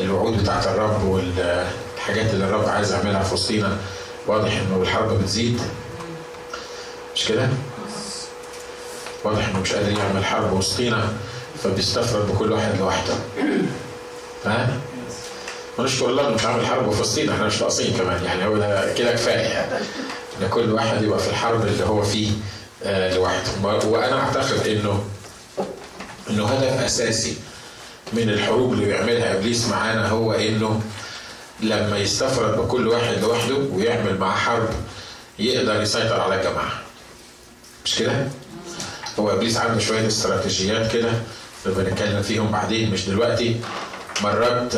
الوعود بتاعت الرب والحاجات اللي الرب عايز يعملها في وسطينا. واضح إنه الحرب بتزيد. مش كده؟ واضح إنه مش قادر يعمل حرب وسطينا فبيستفرد بكل واحد لوحده. ها؟ ونشكر الله إنه مش عامل حرب في وسطينا إحنا مش ناقصين كمان. يعني هو ده كده كفاية يعني. إن كل واحد يبقى في الحرب اللي هو فيه آه لوحده. وأنا أعتقد انه إنه هدف أساسي من الحروب اللي بيعملها إبليس معانا هو إنه لما يستفرد بكل واحد لوحده ويعمل معاه حرب يقدر يسيطر على الجماعه مش كده؟ هو إبليس عنده شوية استراتيجيات كده نبقى نتكلم فيهم بعدين مش دلوقتي. مرات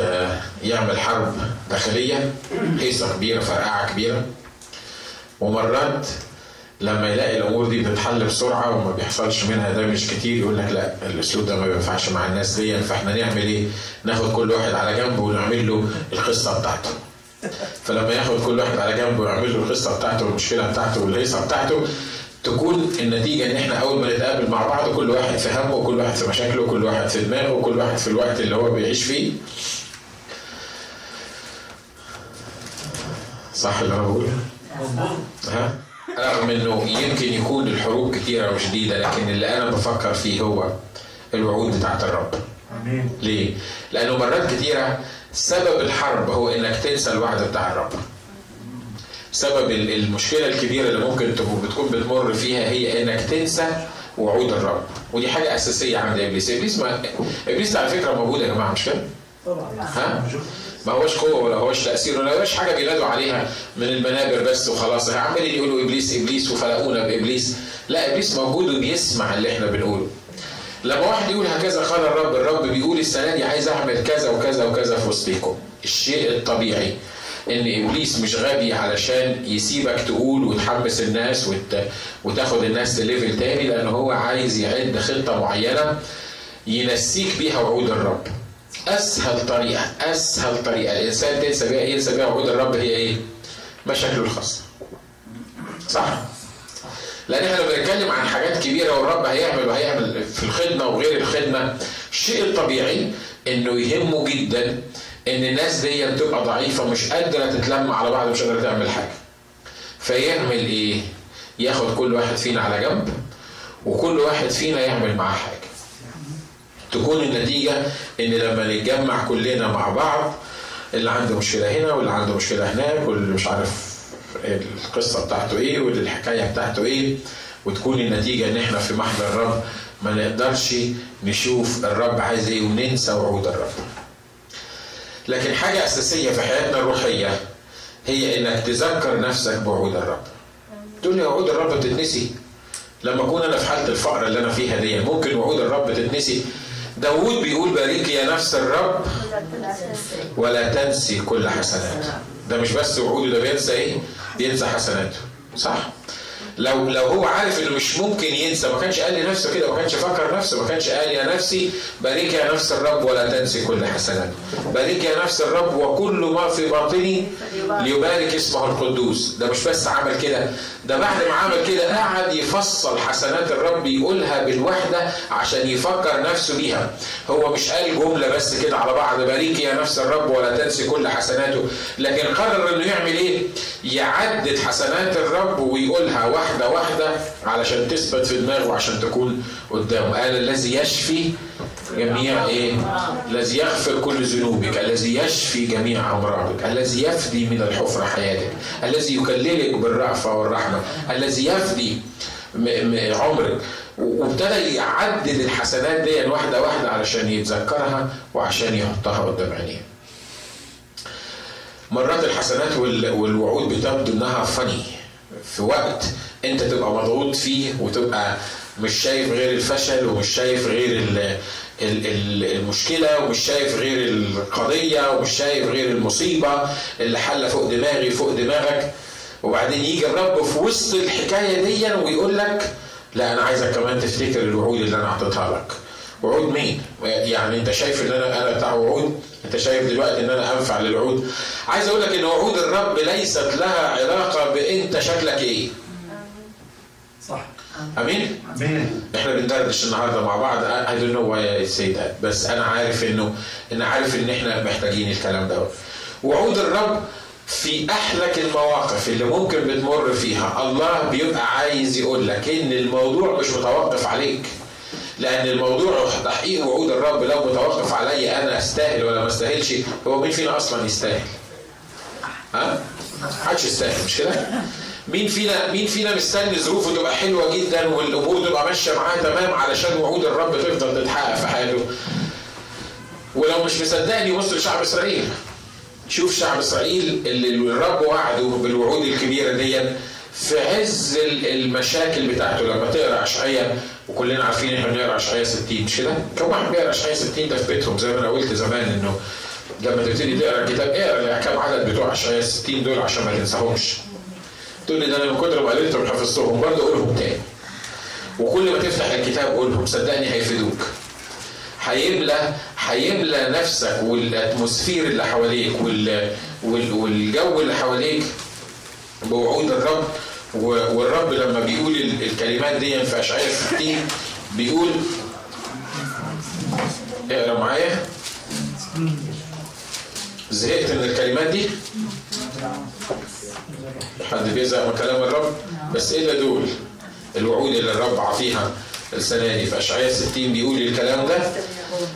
يعمل حرب داخلية هيصه كبيرة فرقعة كبيرة. ومرات لما يلاقي الأمور دي بتتحل بسرعة وما بيحصلش منها دامج كتير يقول لك لا الاسلوب ده ما بينفعش مع الناس دي فاحنا نعمل إيه؟ ناخد كل واحد على جنب ونعمل له القصة بتاعته. فلما ياخد كل واحد على جنب ويعمل له القصة بتاعته والمشكلة بتاعته والهيصة بتاعته تكون النتيجة إن إحنا أول ما نتقابل مع بعض كل واحد في همه وكل واحد في مشاكله وكل واحد في دماغه وكل واحد في الوقت اللي هو بيعيش فيه. صح اللي أنا بقوله؟ ها؟ رغم إنه يمكن يكون الحروب كتيرة وشديدة لكن اللي أنا بفكر فيه هو الوعود بتاعت الرب. آمين ليه؟ لأنه مرات كتيرة سبب الحرب هو إنك تنسى الوعد بتاع الرب. سبب المشكلة الكبيرة اللي ممكن تكون بتكون بتمر فيها هي إنك تنسى وعود الرب ودي حاجة أساسية عند إبليس إبليس ما إبليس على فكرة موجود يا جماعة مش كده؟ طبعا ها؟ ما هوش قوة ولا هوش تأثير ولا هوش حاجة بينادوا عليها من المنابر بس وخلاص. عمالين يقولوا إبليس إبليس وفلقونا بإبليس. لا إبليس موجود وبيسمع اللي إحنا بنقوله. لما واحد يقول هكذا قال الرب الرب بيقول السنة دي عايز أعمل كذا وكذا وكذا في وسطيكم. الشيء الطبيعي إن إبليس مش غبي علشان يسيبك تقول وتحمس الناس وت... وتاخد الناس لليفل تاني لأن هو عايز يعد خطة معينة ينسيك بيها وعود الرب. أسهل طريقة أسهل طريقة الإنسان تنسى بيها ينسى بيها وعود الرب هي إيه؟ مشاكله الخاصة صح؟ لأن إحنا بنتكلم عن حاجات كبيرة والرب هيعمل وهيعمل في الخدمة وغير الخدمة الشيء الطبيعي إنه يهمه جدا إن الناس دي بتبقى ضعيفة مش قادرة تتلم على بعض مش قادرة تعمل حاجة فيعمل إيه؟ ياخد كل واحد فينا على جنب وكل واحد فينا يعمل معاه حاجة تكون النتيجة إن لما نتجمع كلنا مع بعض اللي عنده مشكلة هنا واللي عنده مشكلة هناك واللي مش عارف القصة بتاعته إيه والحكاية بتاعته إيه وتكون النتيجة إن إحنا في محضر الرب ما نقدرش نشوف الرب عايز إيه وننسى وعود الرب. لكن حاجة أساسية في حياتنا الروحية هي إنك تذكر نفسك بوعود الرب. تقول لي وعود الرب بتتنسي؟ لما أكون أنا في حالة الفقر اللي أنا فيها دي ممكن وعود الرب تتنسي؟ داوود بيقول بارك يا نفس الرب ولا تنسي كل حسناته ده مش بس وعوده ده بينسى إيه؟ بينسى حسناته صح؟ لو لو هو عارف إنه مش ممكن ينسى ما كانش قال لنفسه كده ما كانش فكر نفسه ما كانش قال يا نفسي بارك يا نفس الرب ولا تنسي كل حسناته بارك يا نفس الرب وكل ما في باطني ليبارك اسمه القدوس. ده مش بس عمل كده ده بعد ما عمل كده قعد يفصل حسنات الرب يقولها بالوحدة عشان يفكر نفسه بيها. هو مش قال جملة بس كده على بعض بارك يا نفس الرب ولا تنسي كل حسناته. لكن قرر إنه يعمل إيه؟ يعدد حسنات الرب ويقولها واحدة واحدة علشان تثبت في دماغه عشان تكون قدامه. قال الذي يشفي جميع إيه؟ الذي يغفر كل ذنوبك الذي يشفي جميع أمراضك الذي يفدي من الحفرة حياتك الذي يكللك بالرأفة والرحمة الذي يفدي عمرك. وابتدى يعدد الحسنات دي واحدة واحدة علشان يتذكرها وعشان يحطها قدام عينيه. مرات الحسنات والوعود بتبدو إنها فني في وقت انت تبقى مضغوط فيه وتبقى مش شايف غير الفشل ومش شايف غير المشكلة ومش شايف غير القضية ومش شايف غير المصيبة اللي حلة فوق دماغي فوق دماغك وبعدين يجي الرب في وسط الحكاية دي ويقول لك لا أنا عايزك كمان تفتكر الوعود اللي أنا اعطيتها لك وعود مين؟ يعني أنت شايف إن أنا أنا بتاع وعود؟ أنت شايف دلوقتي إن أنا أنفع للوعود؟ عايز أقول لك إن وعود الرب ليست لها علاقة بأنت شكلك إيه؟ صح آمين. إحنا بندردش النهارده مع بعض. I don't know why I say that. بس أنا عارف انه أنا عارف إن إحنا محتاجين الكلام ده. وعود الرب في أحلك المواقف اللي ممكن بتمر فيها. الله بيبقى عايز يقول لك إن الموضوع مش متوقف عليك. لأن الموضوع تحقيق وعود الرب لو متوقف علي أنا أستاهل ولا ما أستاهلش هو مين فينا أصلا يستاهل؟ ها؟ محدش يستاهل. مش كده؟ مين فينا مين فينا مستني ظروفه تبقى حلوة جدا والأمور تبقى ماشية معاه تمام علشان وعود الرب تفضل تتحقق في حياته ولو مش مصدقني بص لشعب إسرائيل شوف شعب إسرائيل اللي الرب وعده بالوعود الكبيرة دي في عز المشاكل بتاعته لما تقرأ اشعياء وكلنا عارفين إحنا بنقرأ اشعياء 60 مش كده؟ كم واحد بيقرأ اشعياء 60 ده في بيتهم زي ما أنا قلت زمان إنه لما تبتدي تقرأ الكتاب اقرأ كم عدد بتوع اشعياء 60 دول عشان ما تنساهمش. تقول لي ده أنا من كتر ما قريتهم حفظتهم برضه قولهم تاني. وكل ما تفتح الكتاب قولهم صدقني هيفيدوك. هيملى هيملى نفسك والاتموسفير اللي حواليك وال والجو اللي حواليك بوعود الرب والرب لما بيقول الكلمات دي في اشعياء 60 بيقول اقرأ معايا زهقت من الكلمات دي حد بيزهق من كلام الرب؟ بس إلا دول. الوعود اللي الرب عطيها السنة دي. في أشعياء 60 بيقول الكلام ده.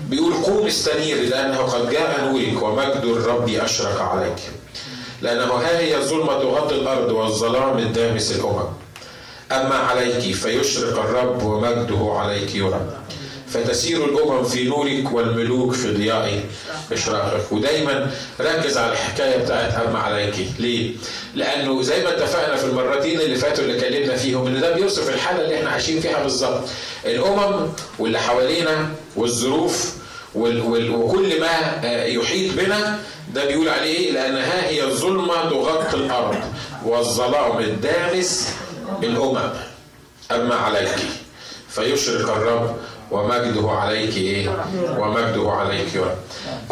بيقول قوم استنير لأنه قد جاء نورك ومجد الرب أشرق عليك. لأنه ها هي الظلمة تغطي الأرض والظلام الدامس الأمم. أما عليك فيشرق الرب ومجده عليك يرى. فتسير الأمم في نورك والملوك في ضياء اشراقك ودايما ركز على الحكاية بتاعت اما عليك. ليه؟ لأنه زي ما اتفقنا في المرتين اللي فاتوا اللي اتكلمنا فيهم إن ده بيوصف الحالة اللي إحنا عايشين فيها بالظبط. الأمم واللي حوالينا والظروف وكل ما يحيط بنا ده بيقول عليه إيه؟ لأن ها هي الظلمه تغطي الأرض. والظلام الدامس الأمم. أما عليك. فيشرق الرب ومجده عليك إيه؟ ومجده عليك يرى.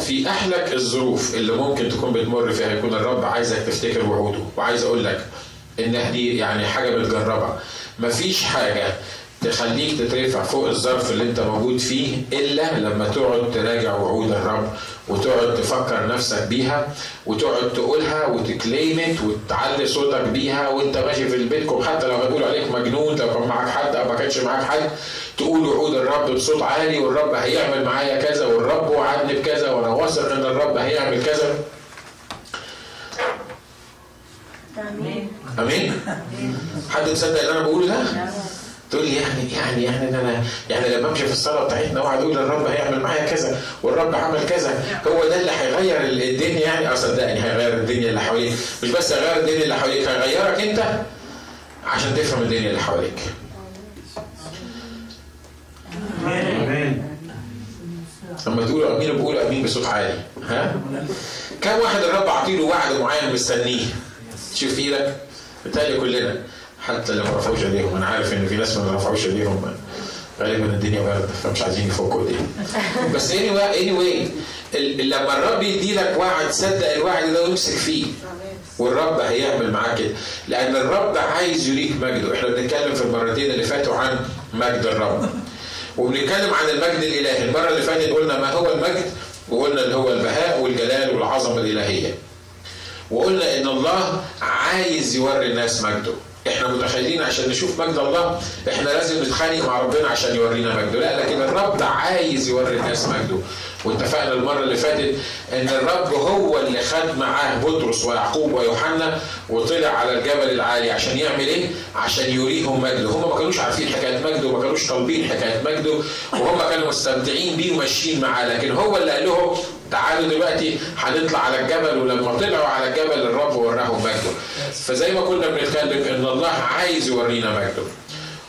في أحلك الظروف اللي ممكن تكون بتمر فيها يكون الرب عايزك تفتكر وعوده وعايز أقول لك إن دي يعني حاجة بتجربها. مفيش حاجة تخليك تترفع فوق الظرف اللي أنت موجود فيه إلا لما تقعد تراجع وعود الرب وتقعد تفكر نفسك بيها وتقعد تقولها وتكليمت وتعلي صوتك بيها وانت ماشي في بيتكم حتى لو هيقولوا عليك مجنون لو كان معاك حد أو ما كانش معاك حد تقول وعود الرب بصوت عالي والرب هيعمل معايا كذا والرب وعدني بكذا وأنا واثق إن الرب هيعمل كذا. آمين. آمين؟ حد مصدق اللي أنا بقوله ده؟ تقول لي يعني يعني يعني أنا يعني لما أمشي في الصلاة بتاعتنا وأقعد أقول الرب هيعمل معايا كذا والرب عمل كذا هو ده اللي هيغير الدنيا يعني؟ أه صدقني هيغير الدنيا اللي حواليك. مش بس هيغير الدنيا اللي حواليك هيغيرك أنت عشان تفهم الدنيا اللي حواليك. لما تقولوا آمين بقولوا آمين بصوت عالي. ها؟ كم واحد الرب عطيله وعد معين مستنيه؟ شوف إيدك بالتالي كلنا. حتى اللي ما رفعوش ايديهم. أنا عارف إن في ناس ما رفعوش ايديهم. غالبا الدنيا برد فمش عايزين يفكوا ايديهم بس اني anyway, anyway لما الرب يدي لك وعد صدق الوعد ده وامسك فيه. والرب هيعمل معاك كده. لأن الرب عايز يريك مجده. إحنا بنتكلم في المرتين اللي فاتوا عن مجد الرب. وبنتكلم عن المجد الإلهي. المرة اللي فاتت قلنا ما هو المجد وقلنا اللي هو البهاء والجلال والعظمة الإلهية. وقلنا إن الله عايز يوري الناس مجده. إحنا متخيلين عشان نشوف مجد الله إحنا لازم نتخانق مع ربنا عشان يورينا مجده. لا لكن الرب عايز يوري الناس مجده. واتفقنا المرة اللي فاتت إن الرب هو اللي خد معاه بطرس ويعقوب ويوحنا وطلع على الجبل العالي عشان يعمل إيه؟ عشان يريهم مجده، هم ما كانوش عارفين حكاية مجده وما كانوش طالبين حكاية مجده وهم كانوا مستمتعين بيه وماشيين معاه لكن هو اللي قال لهم تعالوا دلوقتي هنطلع على الجبل ولما طلعوا على الجبل الرب وراهم مجده. فزي ما كنا بنتكلم إن الله عايز يورينا مجده.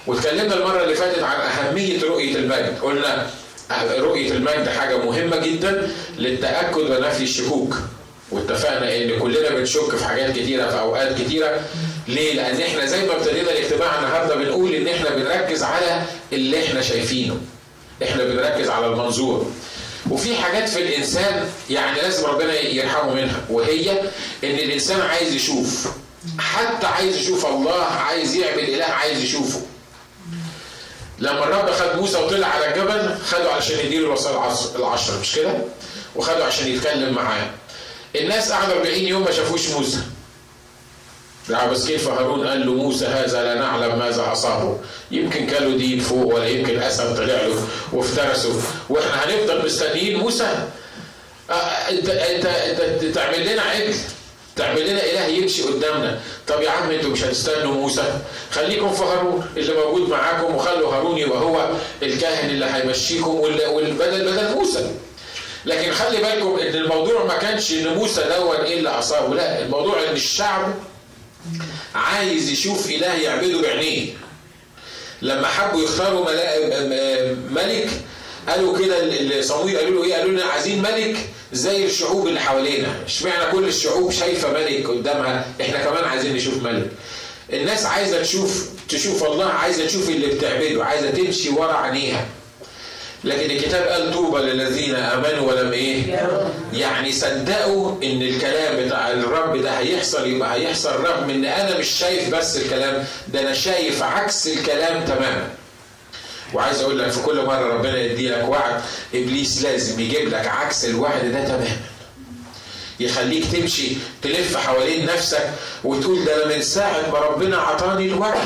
واتكلمنا المرة اللي فاتت عن أهمية رؤية المجد، قلنا رؤية المجد حاجة مهمة جدا للتأكد ونفي الشكوك واتفقنا إن كلنا بنشك في حاجات كتيرة في أوقات كتيرة ليه؟ لأن إحنا زي ما ابتدينا الاجتماع النهارده بنقول إن إحنا بنركز على اللي إحنا شايفينه. إحنا بنركز على المنظور. وفي حاجات في الإنسان يعني لازم ربنا يرحمه منها وهي إن الإنسان عايز يشوف حتى عايز يشوف الله عايز يعمل إله عايز يشوفه. لما الرب خد موسى وطلع على الجبل خده علشان يديله الوصايا العشر مش كده؟ وخده عشان يتكلم معاه. الناس قعدوا 40 يوم ما شافوش موسى. بس كيف هارون قال له موسى هذا لا نعلم ماذا اصابه يمكن كانوا دين فوق ولا يمكن اسد طلع له وافترسه. وإحنا هنفضل مستنيين موسى. انت انت أنت تعمل لنا عجل. تعمل لنا إله يمشي قدامنا. طب يا عم أنتوا مش هتستنوا موسى؟ خليكم في هارون اللي موجود معاكم وخلوا هارون يبقى هو الكاهن اللي هيمشيكم والبدل بدل موسى. لكن خلي بالكم إن الموضوع ما كانش إن موسى دون إيه اللي اصابه لا الموضوع إن الشعب عايز يشوف إله يعبده بعينيه. لما حبوا يختاروا ملك قالوا كده صمويل قالوا له إيه؟ قالوا لنا عايزين ملك زي الشعوب اللي حوالينا. اشمعنى كل الشعوب شايفة ملك قدامها؟ إحنا كمان عايزين نشوف ملك. الناس عايزة تشوف تشوف الله عايزة تشوف اللي بتعبده عايزة تمشي ورا عينيها. لكن الكتاب قال طوبى للذين آمنوا ولم إيه؟ يعني صدقوا إن الكلام بتاع الرب ده هيحصل يبقى هيحصل رغم إن أنا مش شايف بس الكلام ده أنا شايف عكس الكلام تماما. وعايز أقول لك في كل مرة ربنا يدي لك وعد إبليس لازم يجيب لك عكس الوعد ده تماما. يخليك تمشي تلف حوالين نفسك وتقول ده أنا من ساعة ما ربنا عطاني الوعد.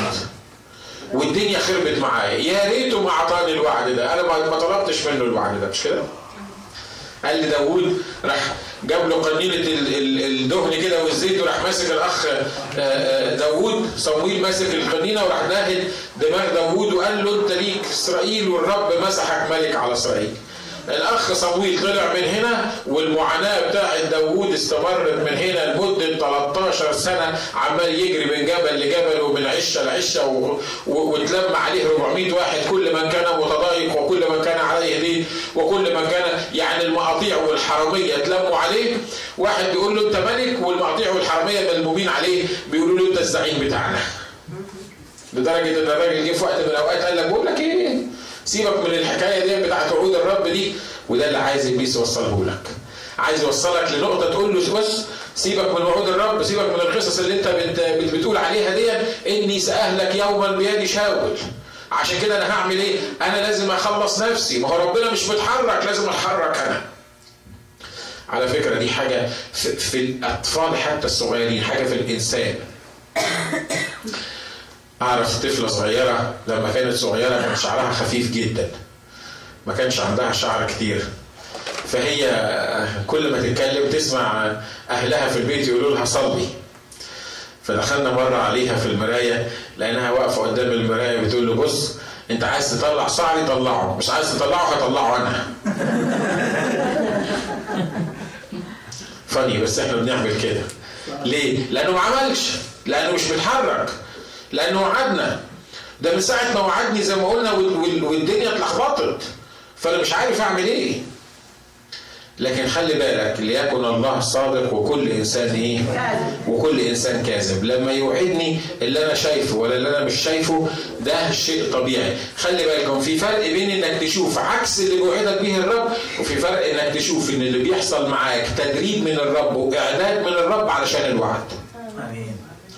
والدنيا خربت معايا. يا ريته ما أعطاني الوعد ده. أنا ما طلبتش منه الوعد ده. مش كده؟ قال لي داوود راح جاب له قنينة الدهن كده والزيت وراح ماسك الأخ داوود. صمويل ماسك القنينة وراح ناهد دماغ داوود وقال له أنت ليك إسرائيل والرب مسحك ملك على إسرائيل. الأخ صمويل طلع من هنا والمعاناة بتاعت داوود استمرت من هنا لمدة 13 سنة عمال يجري من جبل لجبل ومن عشة لعشة واتلم عليه 400 واحد كل من كان متضايق وكل من كان عليه دين وكل من كان يعني المقاطيع والحرامية اتلموا عليه. واحد بيقول له أنت ملك والمقاطيع والحرامية ملمومين عليه بيقولوا له أنت الزعيم بتاعنا. لدرجة إن الراجل جه في وقت من الأوقات قال لك بقول لك إيه؟ سيبك من الحكاية دي بتاعت وعود الرب دي وده اللي عايز إبليس يوصله لك عايز يوصلك لنقطة تقول له بص سيبك من وعود الرب سيبك من القصص اللي أنت بت بتقول عليها دي إني سأهلك يوما بيد شاول عشان كده أنا هعمل إيه؟ أنا لازم أخلص نفسي ما هو ربنا مش متحرك لازم أتحرك أنا. على فكرة دي حاجة في, في الأطفال حتى الصغيرين حاجة في الإنسان. أعرف طفلة صغيرة لما كانت صغيرة كان شعرها خفيف جدا. ما كانش عندها شعر كتير. فهي كل ما تتكلم تسمع أهلها في البيت يقولوا لها صلي. فدخلنا مرة عليها في المراية لأنها واقفة قدام المراية بتقول له بص أنت عايز تطلع شعري طلعه مش عايز تطلعه هطلعه أنا. فني بس إحنا بنعمل كده. ليه؟ لأنه ما عملش لأنه مش متحرك. لأنه وعدنا. ده من ساعة ما وعدني زي ما قلنا والدنيا اتلخبطت. فأنا مش عارف أعمل إيه. لكن خلي بالك ليكن الله صادق وكل إنسان إيه؟ وكل إنسان كاذب. لما يوعدني اللي أنا شايفه ولا اللي أنا مش شايفه ده شيء طبيعي. خلي بالكم في فرق بين إنك تشوف عكس اللي بيوعدك به الرب وفي فرق إنك تشوف إن اللي بيحصل معاك تدريب من الرب وإعداد من الرب علشان الوعد.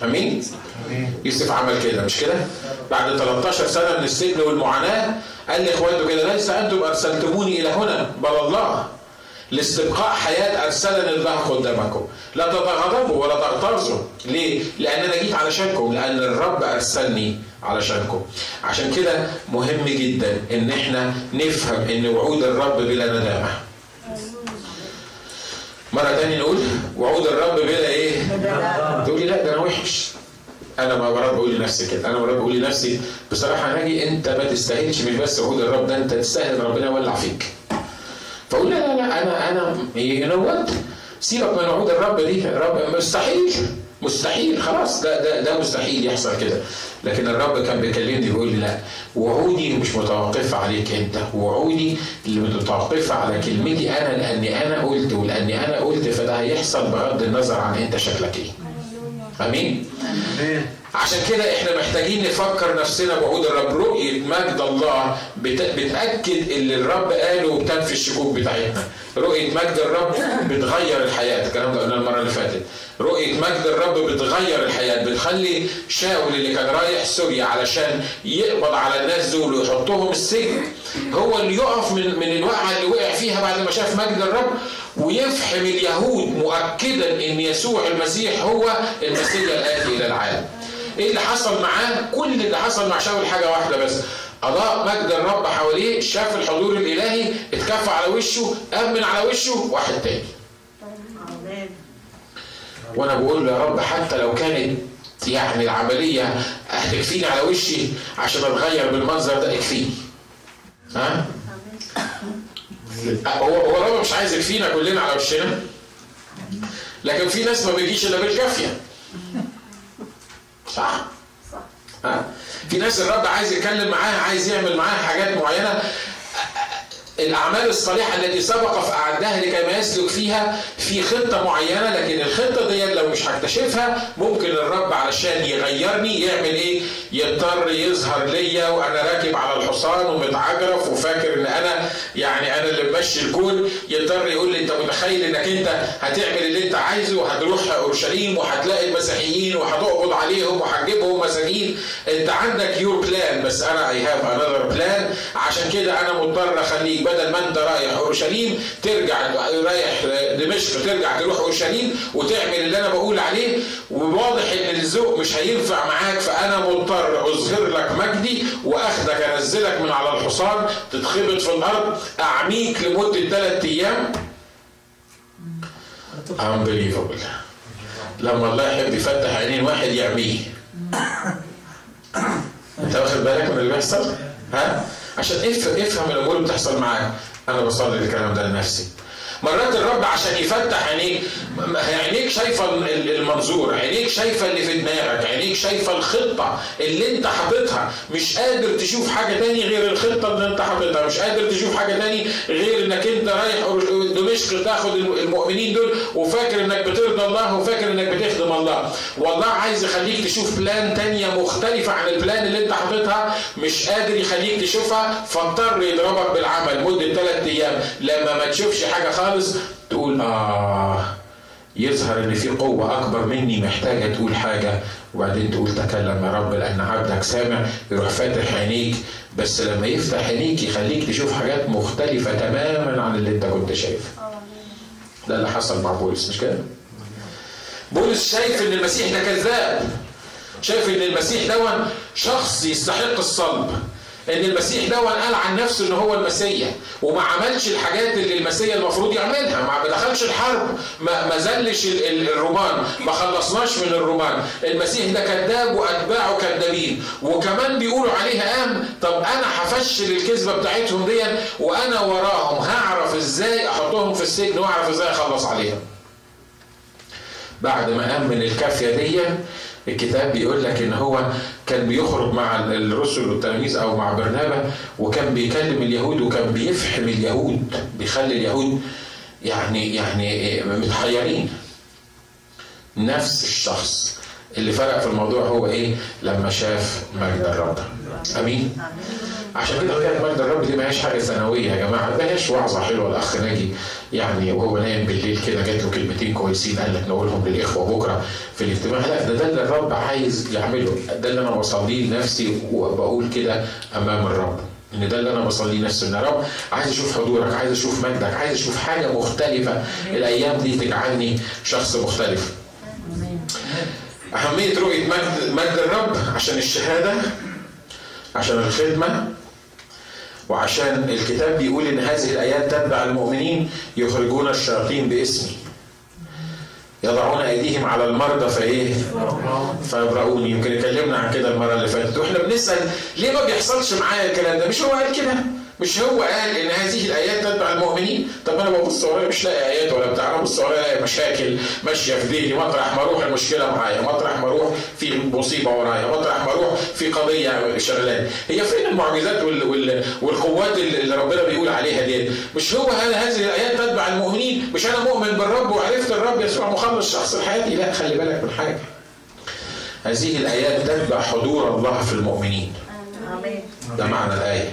أمين. يوسف عمل كده مش كده؟ بعد 13 سنة من السجن والمعاناة قال لاخواته كده ليس أنتم أرسلتموني إلى هنا. بل الله. لاستبقاء حياة أرسلني الله قدامكم. لا تتغضبوا ولا تغترزوا. ليه؟ لأن أنا جيت علشانكم لأن الرب أرسلني علشانكم. عشان كده مهم جدا إن إحنا نفهم إن وعود الرب بلا ندامة. مرة تانية نقول وعود الرب بلا إيه؟ تقولي لا ده أنا وحش. أنا مرات بقول لنفسي كده. أنا مرات بقول لنفسي بصراحة ناجي أنت ما تستاهلش مش بس وعود الرب ده أنت تستاهل ربنا يولع فيك. فأقول لا لا لا أنا أنا ينوت سيبك من وعود الرب دي الرب مستحيل. مستحيل خلاص ده ده ده مستحيل يحصل كده. لكن الرب كان بيكلمني بيقول لي لا وعودي مش متوقفه عليك انت وعودي اللي متوقفه على كلمتي أنا لأني أنا قلت ولأني أنا قلت فده هيحصل بغض النظر عن أنت شكلك إيه. آمين؟ عشان كده إحنا محتاجين نفكر نفسنا بعود الرب. رؤية مجد الله بتأكد اللي الرب قاله وبتنفي الشكوك بتاعتنا. رؤية مجد الرب بتغير الحياة. الكلام ده قلنا المرة اللي فاتت. رؤية مجد الرب بتغير الحياة بتخلي شاول اللي كان رايح سوريا علشان يقبض على الناس دول ويحطهم السجن. هو اللي يقف من من الوقعة اللي وقع فيها بعد ما شاف مجد الرب ويفحم اليهود مؤكدا إن يسوع المسيح هو المسيح الآتي إلى العالم. إيه اللي حصل معاه؟ كل اللي حصل مع شاول حاجة واحدة بس. أضاء مجد الرب حواليه شاف الحضور الإلهي اتكفى على وشه أمن على وشه واحد تاني. وأنا بقول له يا رب حتى لو كانت يعني العملية هتكفيني على وشي عشان أتغير بالمنظر ده اكفيني ها؟ هو هو الرب مش عايز يكفينا كلنا على وشنا لكن في ناس ما بيجيش إلا بالكافية صح؟ صح ها؟ في ناس الرب عايز يتكلم معاها عايز يعمل معاها حاجات معينة الأعمال الصالحة التي سبق فأعدها لكي ما يسلك فيها في خطة معينة لكن الخطة دي لو مش هكتشفها ممكن الرب علشان يغيرني يعمل إيه؟ يضطر يظهر ليا وأنا راكب على الحصان ومتعجرف وفاكر إن أنا يعني أنا اللي ممشي الكون. يضطر يقول لي أنت متخيل إنك أنت هتعمل اللي أنت عايزه وهتروح أورشليم وهتلاقي المسيحيين وهتقبض عليهم وهتجيبهم مساجين؟ أنت عندك your plan بس أنا I have another plan عشان كده أنا مضطر أخليك بدل ما انت رايح اورشليم ترجع رايح دمشق ترجع تروح اورشليم وتعمل اللي أنا بقول عليه. وواضح إن الذوق مش هينفع معاك فأنا مضطر أظهر لك مجدي وأخدك أنزلك من على الحصان تتخبط في الأرض أعميك لمدة ثلاث أيام. Unbelievable. لما الله يحب يفتح عينين واحد يعميه. انت واخد بالك من اللي بيحصل؟ ها؟ عشان افهم الأمور اللي بتحصل معاك أنا بصلي الكلام ده لنفسي مرات الرب عشان يفتح عينيك عينيك شايفة المنظور عينيك شايفة اللي في دماغك عينيك شايفة الخطة اللي انت حاططها. مش قادر تشوف حاجة تاني غير الخطة اللي انت حاططها. مش قادر تشوف حاجة تاني غير انك انت رايح دمشق تاخد المؤمنين دول وفاكر انك بترضى الله وفاكر انك بتخدم الله. والله عايز يخليك تشوف بلان تانية مختلفة عن البلان اللي انت حاططها. مش قادر يخليك تشوفها. فاضطر يضربك بالعمل مدة ثلاث أيام. لما ما تشوفش حاجة خالص تقول آه يظهر إن في قوة أكبر مني محتاجة تقول حاجة. وبعدين تقول تكلم يا رب لأن عبدك سامع يروح فاتح عينيك. بس لما يفتح عينيك يخليك تشوف حاجات مختلفة تماما عن اللي أنت كنت شايفها ده اللي حصل مع بولس مش كده؟ بولس شايف إن المسيح ده كذاب. شايف إن المسيح ده شخص يستحق الصلب. ان المسيح ده قال عن نفسه ان هو المسيح وما عملش الحاجات اللي المسيح المفروض يعملها ما دخلش الحرب ما, زلش الرومان ما خلصناش من الرومان. المسيح ده كذاب وأتباعه كذابين. وكمان بيقولوا عليه قام طب أنا هفشل الكذبة بتاعتهم دي وأنا وراهم. هعرف إزاي أحطهم في السجن وأعرف إزاي أخلص عليهم بعد ما قام من الكافية دي الكتاب بيقول لك إن هو كان بيخرج مع الرسل والتلاميذ أو مع برنابا وكان بيكلم اليهود وكان بيفحم اليهود بيخلي اليهود يعني يعني متحيرين. نفس الشخص اللي فرق في الموضوع هو إيه؟ لما شاف مجد الرب. آمين. عشان كده حكايه مجد الرب دي ما هيش حاجة ثانوية يا جماعة ما هيش وعظة حلوة الاخ ناجي. يعني وهو نايم بالليل كده جات له كلمتين كويسين قال لك نقولهم للإخوة بكرة في الاجتماع. لا ده ده اللي الرب عايز يعمله ده اللي أنا بصليه لنفسي وبقول كده أمام الرب إن ده اللي أنا بصليه نفسي إن يا رب عايز أشوف حضورك عايز أشوف مجدك عايز أشوف حاجة مختلفة. الأيام دي تجعلني شخص مختلف. أهمية رؤية مجد, مجد الرب عشان الشهادة عشان الخدمة وعشان الكتاب بيقول إن هذه الآيات تتبع المؤمنين يخرجون الشياطين باسمي يضعون أيديهم على المرضى فإيه؟ فيبرؤون يمكن اتكلمنا عن كده المرة اللي فاتت وإحنا بنسأل ليه ما بيحصلش معايا الكلام ده؟ مش هو قال كده؟ مش هو قال إن هذه الآيات تتبع المؤمنين؟ طب أنا ببص ورايا مش لاقي آيات ولا بتاع أنا ببص ورايا الاقي مشاكل ماشيه في ذهني مطرح ما أروح المشكلة معايا مطرح ما أروح في مصيبة ورايا مطرح ما أروح في قضية شغلاني هي فين المعجزات وال... وال... والقوات اللي ربنا بيقول عليها دي؟ مش هو هذه الآيات تتبع المؤمنين؟ مش أنا مؤمن بالرب وعرفت الرب يسوع مخلص شخص حياتي لا خلي بالك من حاجة. هذه الآيات تتبع حضور الله في المؤمنين. ده معنى الآية.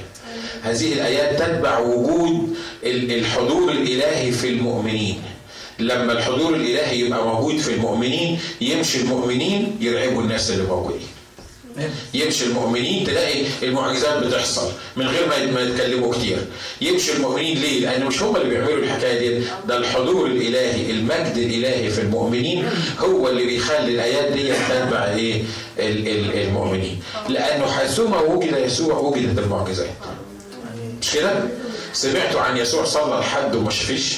هذه الآيات تتبع وجود الحضور الإلهي في المؤمنين. لما الحضور الإلهي يبقى موجود في المؤمنين يمشي المؤمنين يرعبوا الناس اللي موجودين. يمشي المؤمنين تلاقي المعجزات بتحصل من غير ما يتكلموا كتير. يمشي المؤمنين ليه؟ لأن مش هم اللي بيعملوا الحكاية دي. ده الحضور الإلهي المجد الإلهي في المؤمنين هو اللي بيخلي الآيات دي تتبع إيه؟ المؤمنين. لأنه حيثما وجد يسوع وجدت المعجزات. مش كده؟ سمعتوا عن يسوع صلى لحد وما شافش؟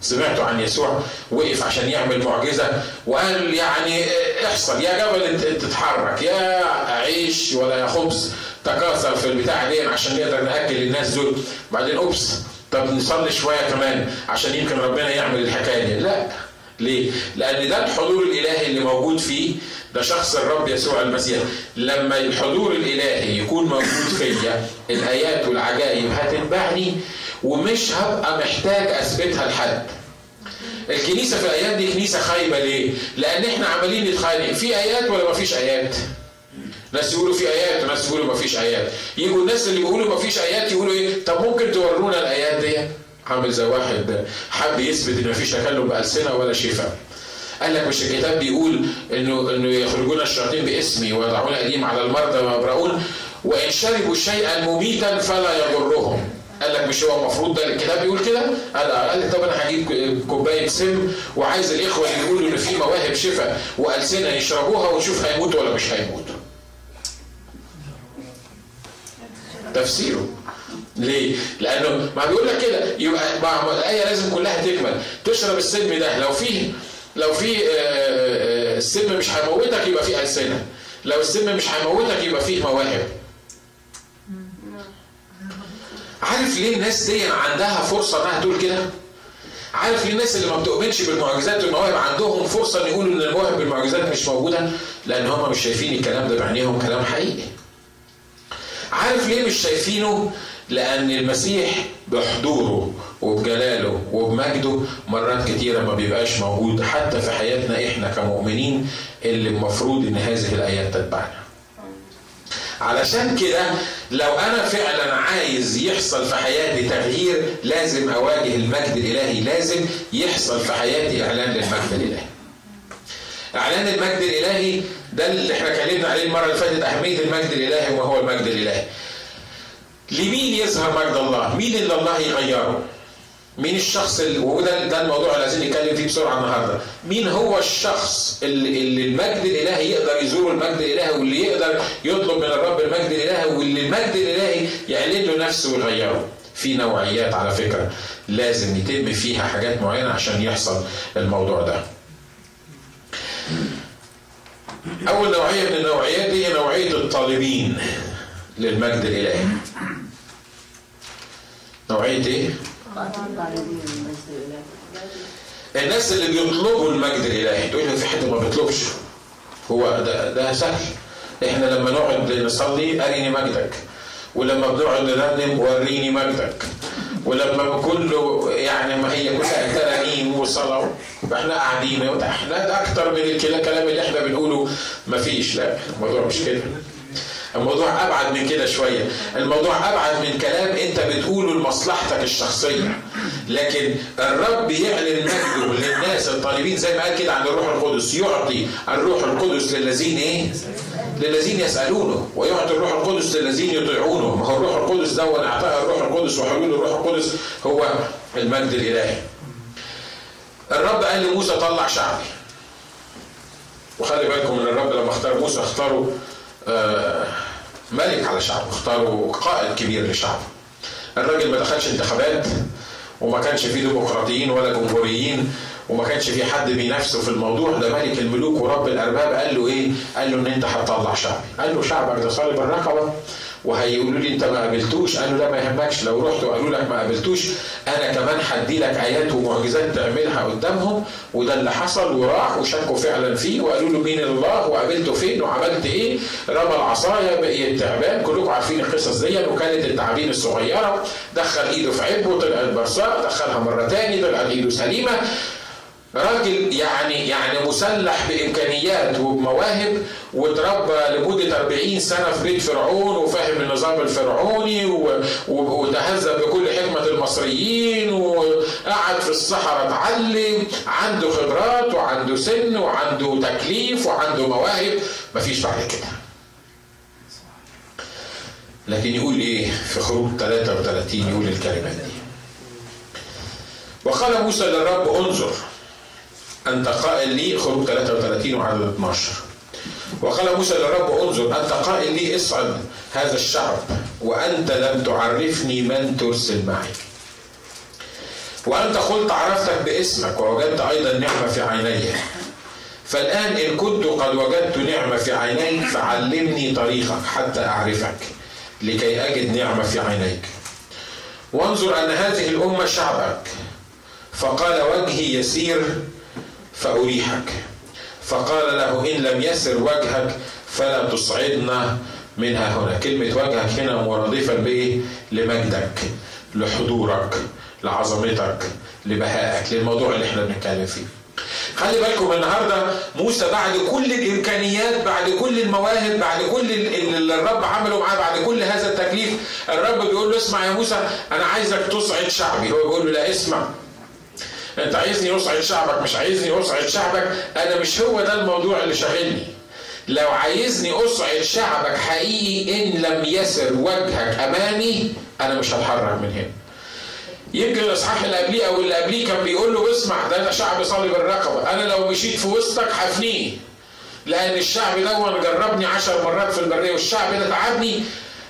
سمعتوا عن يسوع وقف عشان يعمل معجزة وقال يعني احصل. يا جبل تتحرك. يا عيش ولا يا خبز. تكاثر في البتاع دي عشان نقدر نأكل الناس دول. بعدين أوبس. طب نصلي شوية كمان عشان يمكن ربنا يعمل الحكاية دي. لا. ليه؟ لأن ده الحضور الإلهي اللي موجود فيه ده شخص الرب يسوع المسيح لما الحضور الإلهي يكون موجود فيا الآيات والعجائب هتنبعني ومش هبقى محتاج أثبتها لحد الكنيسة في الآيات دي كنيسة خايبة ليه؟ لأن إحنا عمالين نتخانق في آيات ولا ما فيش آيات؟ ناس يقولوا في آيات وناس يقولوا ما فيش آيات يجوا الناس اللي بيقولوا ما فيش آيات يقولوا إيه؟ طب ممكن تورونا الآيات دي؟ عامل زي واحد حب يثبت إن ما فيش تكلم بألسنة ولا شفاء قال لك مش الكتاب بيقول انه إنه يخرجون الشياطين باسمي ويضعون أيديهم على المرضى ويبرؤون وإن شربوا شيئا مميتا فلا يضرهم قال لك مش هو المفروض ده الكتاب بيقول كده؟ قال قال طب أنا هجيب كوباية سم وعايز الإخوة اللي بيقولوا ان في مواهب شفاء وألسنة يشربوها ونشوف هيموت ولا مش هيموت. تفسيره ليه؟ لأنه ما بيقول لك كده يبقى الآية لازم كلها تكمل تشرب السم ده لو فيه لو في السم مش هيموتك يبقى فيه ألسنة لو السم مش هيموتك يبقى فيه مواهب عارف ليه الناس دي عندها فرصة إنها تقول كده؟ عارف ليه الناس اللي ما بتؤمنش بالمعجزات والمواهب عندهم فرصة إن يقولوا إن المواهب بالمعجزات مش موجودة؟ لأن هم مش شايفين الكلام ده بعينيهم كلام حقيقي. عارف ليه مش شايفينه؟ لأن المسيح بحضوره وبجلاله وبمجده مرات كتيرة ما بيبقاش موجود حتى في حياتنا إحنا كمؤمنين اللي المفروض إن هذه الآيات تتبعنا. علشان كده لو أنا فعلا عايز يحصل في حياتي تغيير لازم أواجه المجد الإلهي لازم يحصل في حياتي إعلان للمجد الإلهي إعلان المجد الإلهي ده اللي إحنا اتكلمنا عليه المرة اللي فاتت أهمية المجد الإلهي وما هو المجد الإلهي لمين يظهر مجد الله؟ مين اللي الله يغيره؟ مين الشخص اللي وده ده الموضوع اللي عايزين نتكلم فيه بسرعة النهارده. مين هو الشخص اللي, المجد الإلهي يقدر يزور المجد الإلهي واللي يقدر يطلب من الرب المجد الإلهي واللي المجد الإلهي يعلن له نفسه ويغيره؟ في نوعيات على فكرة. لازم يتم فيها حاجات معينة عشان يحصل الموضوع ده. أول نوعية من النوعيات دي هي نوعية الطالبين للمجد الإلهي. نوعية إيه؟ الناس اللي بيطلبوا المجد الإلهي تقول لي في حد ما بيطلبش. هو ده ده سهل. إحنا لما نقعد نصلي اريني مجدك. ولما بنقعد نرنم وريني مجدك. ولما كله يعني ما هي كلها ترانيم وصلاة. إحنا قاعدين إحنا أكتر من الكلام اللي إحنا بنقوله ما فيش. لا الموضوع مش كده. الموضوع أبعد من كده شوية. الموضوع أبعد من كلام أنت بتقوله لمصلحتك الشخصية. لكن الرب يعلن مجده للناس الطالبين زي ما قال كده عن الروح القدس. يعطي الروح القدس للذين إيه؟ للذين يسألونه. ويعطي الروح القدس للذين يطيعونه. ما هو الروح القدس ده اعطاء الروح القدس. وحلول الروح القدس هو المجد الإلهي. الرب قال لموسى طلع شعبي. وخلي بالكم إن الرب لما اختار موسى اختاره آه ملك على شعبه اختاروا قائد كبير لشعبه الراجل ما دخلش انتخابات وما كانش فيه ديمقراطيين ولا جمهوريين وما كانش في حد بينافسه في الموضوع. ده ملك الملوك ورب الأرباب قال له إيه؟ قال له إن أنت هتطلع شعبي، قال له شعبك ده صلب الرقبه وهيقولوا لي انت ما قابلتوش. قال له لا ما يهمكش. لو رحت وقالوا لك ما قابلتوش أنا كمان هدي لك ايات ومعجزات تعملها قدامهم. وده اللي حصل وراح وشكوا فعلا فيه وقالوا له مين الله؟ وقابلته فين؟ وعملت إيه؟ رمى العصاية بقي التعبان كلكم عارفين القصص دي وكانت التعابين الصغيرة. دخل إيده في عبه طلعت برصاء دخلها مرة تاني طلعت إيده سليمة. راجل يعني يعني مسلح بإمكانيات وبمواهب وتربى لمدة 40 سنة في بيت فرعون وفاهم النظام الفرعوني وتهذب بكل حكمة المصريين وقعد في الصحراء اتعلم عنده خبرات وعنده سن وعنده تكليف وعنده مواهب مفيش بعد كده. لكن يقول إيه في خروج 33 يقول الكلمات دي. وقال موسى للرب انظر أنت قائل لي خروج 33 وعدد 12 وقال موسى للرب انظر أنت قائل لي اصعد هذا الشعب وأنت لم تعرفني من ترسل معي. وأنت قلت عرفتك باسمك ووجدت أيضا نعمة في عيني. فالآن إن كنت قد وجدت نعمة في عينيك فعلمني طريقك حتى أعرفك لكي أجد نعمة في عينيك. وانظر أن هذه الأمة شعبك. فقال وجهي يسير فأريحك. فقال له إن لم يسر وجهك فلا تصعدنا منها هنا. كلمة وجهك هنا مرادفة بإيه؟ لمجدك لحضورك لعظمتك لبهائك للموضوع اللي إحنا بنتكلم فيه. خلي بالكم النهارده موسى بعد كل الإمكانيات بعد كل المواهب بعد كل اللي الرب عمله معاه بعد كل هذا التكليف الرب بيقول له اسمع يا موسى أنا عايزك تصعد شعبي. هو بيقول له لا اسمع. انت عايزني اصعد شعبك مش عايزني اصعد شعبك أنا مش هو ده الموضوع اللي شاغلني. لو عايزني اصعد شعبك حقيقي ان لم يسر وجهك امامي أنا مش هتحرك من هنا. يمكن الاصحاح اللي قبليه أو اللي قبليه كان بيقول له اسمع ده أنا شعب صلب الرقبة. أنا لو مشيت في وسطك هفنيه لأن الشعب ده جربني عشر مرات في البرية والشعب ده تعبني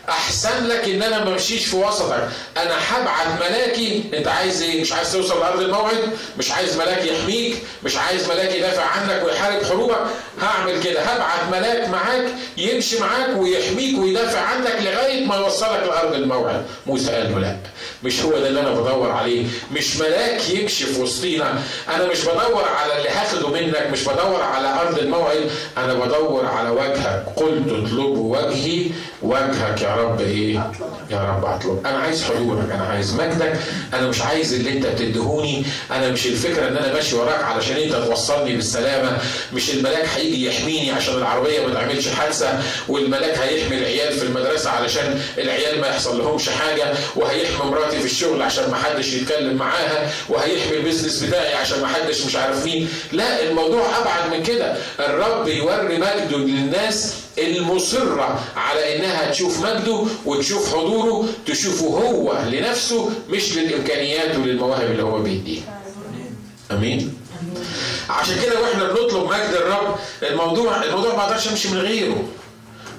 أحسن لك إن أنا ما امشيش في وسطك أنا هبعت ملاكي. أنت عايز إيه؟ مش عايز توصل لأرض الموعد؟ مش عايز ملاك يحميك؟ مش عايز ملاك يدافع عنك ويحارب حروبك؟ هعمل كده. هبعت ملاك معاك يمشي معاك ويحميك ويدافع عنك لغاية ما يوصلك لأرض الموعد. موسى قال له لا. مش هو ده اللي أنا بدور عليه. مش ملاك يمشي في وسطينا. أنا مش بدور على اللي هاخده منك. مش بدور على أرض الموعد. أنا بدور على وجهك. قلت اطلبوا وجهي وجهك يا رب إيه؟ يا رب أطلب. أنا عايز حضورك أنا عايز مجدك. أنا مش عايز اللي أنت بتديهوني أنا مش الفكرة إن أنا ماشي وراك علشان أنت توصلني بالسلامة. مش الملاك هيجي يحميني عشان العربية ما تعملش حادثة والملاك هيحمي العيال في المدرسة علشان العيال ما يحصل لهمش حاجة وهيحمي مراتي في الشغل عشان ما حدش يتكلم معاها وهيحمي البيزنس بتاعي عشان ما حدش مش عارف مين. لا الموضوع أبعد من كده. الرب يوري مجده للناس المصرة على إنها تشوف مجده وتشوف حضوره تشوفه هو لنفسه مش للإمكانيات وللمواهب اللي هو بيديها. آمين؟ عشان كده وإحنا بنطلب مجد الرب الموضوع الموضوع ما أقدرش امشي من غيره.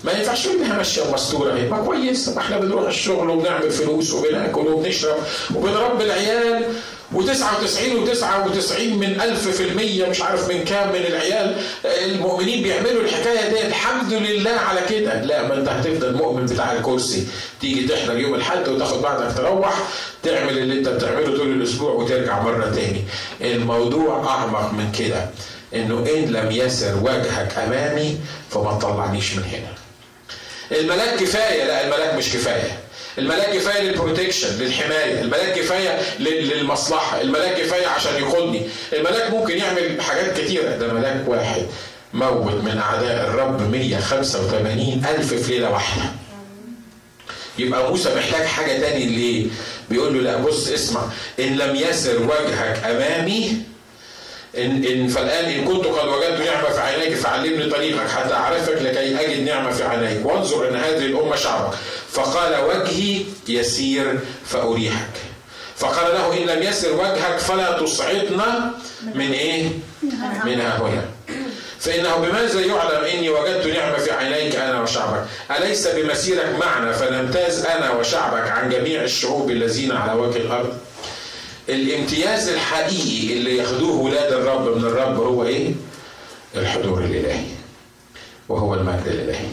ما ينفعش انها ماشيه مستورة أهي. ما كويس ما إحنا بنروح الشغل وبنعمل فلوس وبناكل وبنشرب وبنربي العيال. و99 و99 من ألف في المية مش عارف من كام من العيال المؤمنين بيعملوا الحكاية دي. الحمد لله على كده. لا ما انت هتفضل مؤمن بتاع الكرسي. تيجي تحضر يوم الحد وتاخد بعدك تروح تعمل اللي انت بتعمله طول الأسبوع وترجع مرة تاني. الموضوع أعمق من كده إنه إن لم يسر وجهك أمامي فما تطلعنيش من هنا. الملاك كفاية. لا الملاك مش كفاية. الملاك كفاية للبروتكشن للحماية الملاك كفاية للمصلحة الملاك كفاية عشان يقودني الملاك ممكن يعمل حاجات كتيرة. ده ملاك واحد موت من أعداء الرب 185 ألف في ليلة واحدة. يبقى موسى محتاج حاجة تاني ليه؟ بيقول له لا بص اسمع. إن لم يسر وجهك أمامي إن, إن فالآن إن كنت قد وجدت نعمة في عينيك فعلمني طريقك حتى أعرفك لكي أجد نعمة في عينيك. وانظر أن هذه الأمة شعبك. فقال وجهي يسير فأريحك. فقال له إن لم يسر وجهك فلا تصعدنا من إيه؟ منها هنا. فإنه بماذا يعلم إني وجدت نعمة في عينيك أنا وشعبك؟ أليس بمسيرك معنا فنمتاز أنا وشعبك عن جميع الشعوب الذين على وجه الأرض؟ الامتياز الحقيقي اللي ياخدوه ولاد الرب من الرب هو إيه؟ الحضور الإلهي وهو المجد الإلهي.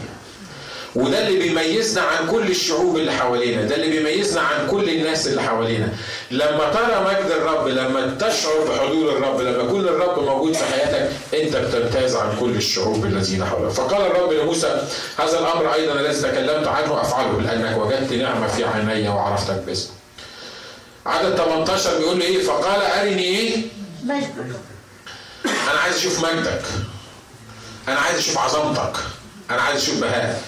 وده اللي بيميزنا عن كل الشعوب اللي حوالينا ده اللي بيميزنا عن كل الناس اللي حوالينا. لما ترى مجد الرب لما تشعر بحضور الرب لما يكون الرب موجود في حياتك انت بتمتاز عن كل الشعوب الذين حولك. فقال الرب لموسى هذا الأمر أيضا الذي تكلمت عنه أفعله لأنك وجدت نعمة في عيني وعرفتك باسمك عدد 18 بيقول له إيه؟ فقال أرني إيه أنا عايز أشوف مجدك. أنا عايز أشوف عظمتك. أنا عايز أشوف بهاء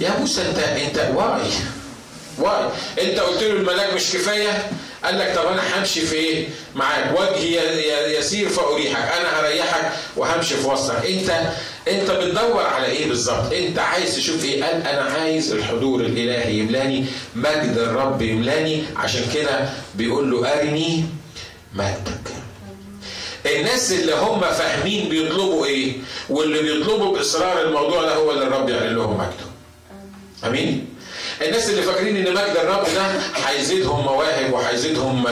يا موسى انت انت why why انت قلت له الملاك مش كفاية؟ قال لك طب أنا همشي في إيه؟ معاك. وجهي يسير فأريحك. أنا هريحك وهمشي في وسطك. انت انت بتدور على إيه بالظبط؟ انت عايز تشوف إيه؟ قال أنا عايز الحضور الإلهي. يملاني مجد الرب يملاني. عشان كده بيقول له أرني مجدك. الناس اللي هم فاهمين بيطلبوا إيه؟ واللي بيطلبوا بإصرار الموضوع ده هو اللي الرب يعلن لهم مجده. آمين. الناس اللي فاكرين إن مجد الرب ده هيزيدهم مواهب وهيزيدهم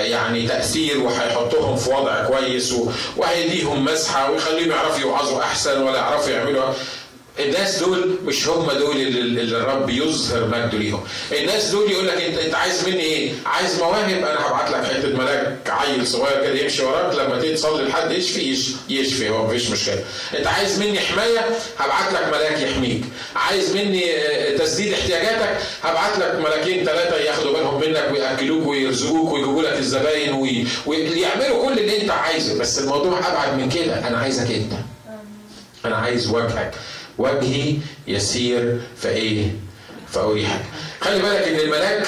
يعني تأثير وهيحطهم في وضع كويس وهيديهم مسحة ويخليهم يعرفوا يوعظوا أحسن ولا يعرفوا يعملوا الناس دول مش هم دول اللي الرب يظهر مجده ليهم. الناس دول يقول لك انت انت عايز مني إيه؟ عايز مواهب؟ أنا هبعت لك حتة ملاك عيل صغير كده يمشي وراك لما تيجي تصلي لحد يشفي يشفي هو مفيش مشكلة. انت عايز مني حماية؟ هبعت لك ملاك يحميك. عايز مني تسديد احتياجاتك؟ هبعت لك ملاكين ثلاثة ياخدوا بالهم منك ويأكلوك ويرزقوك ويجيبوا لك الزباين ويعملوا كل اللي انت عايزه. بس الموضوع أبعد من كده. أنا عايزك أنت. أنا عايز وجهك. وجهي يسير فإيه؟ فأريحك. خلي بالك إن الملاك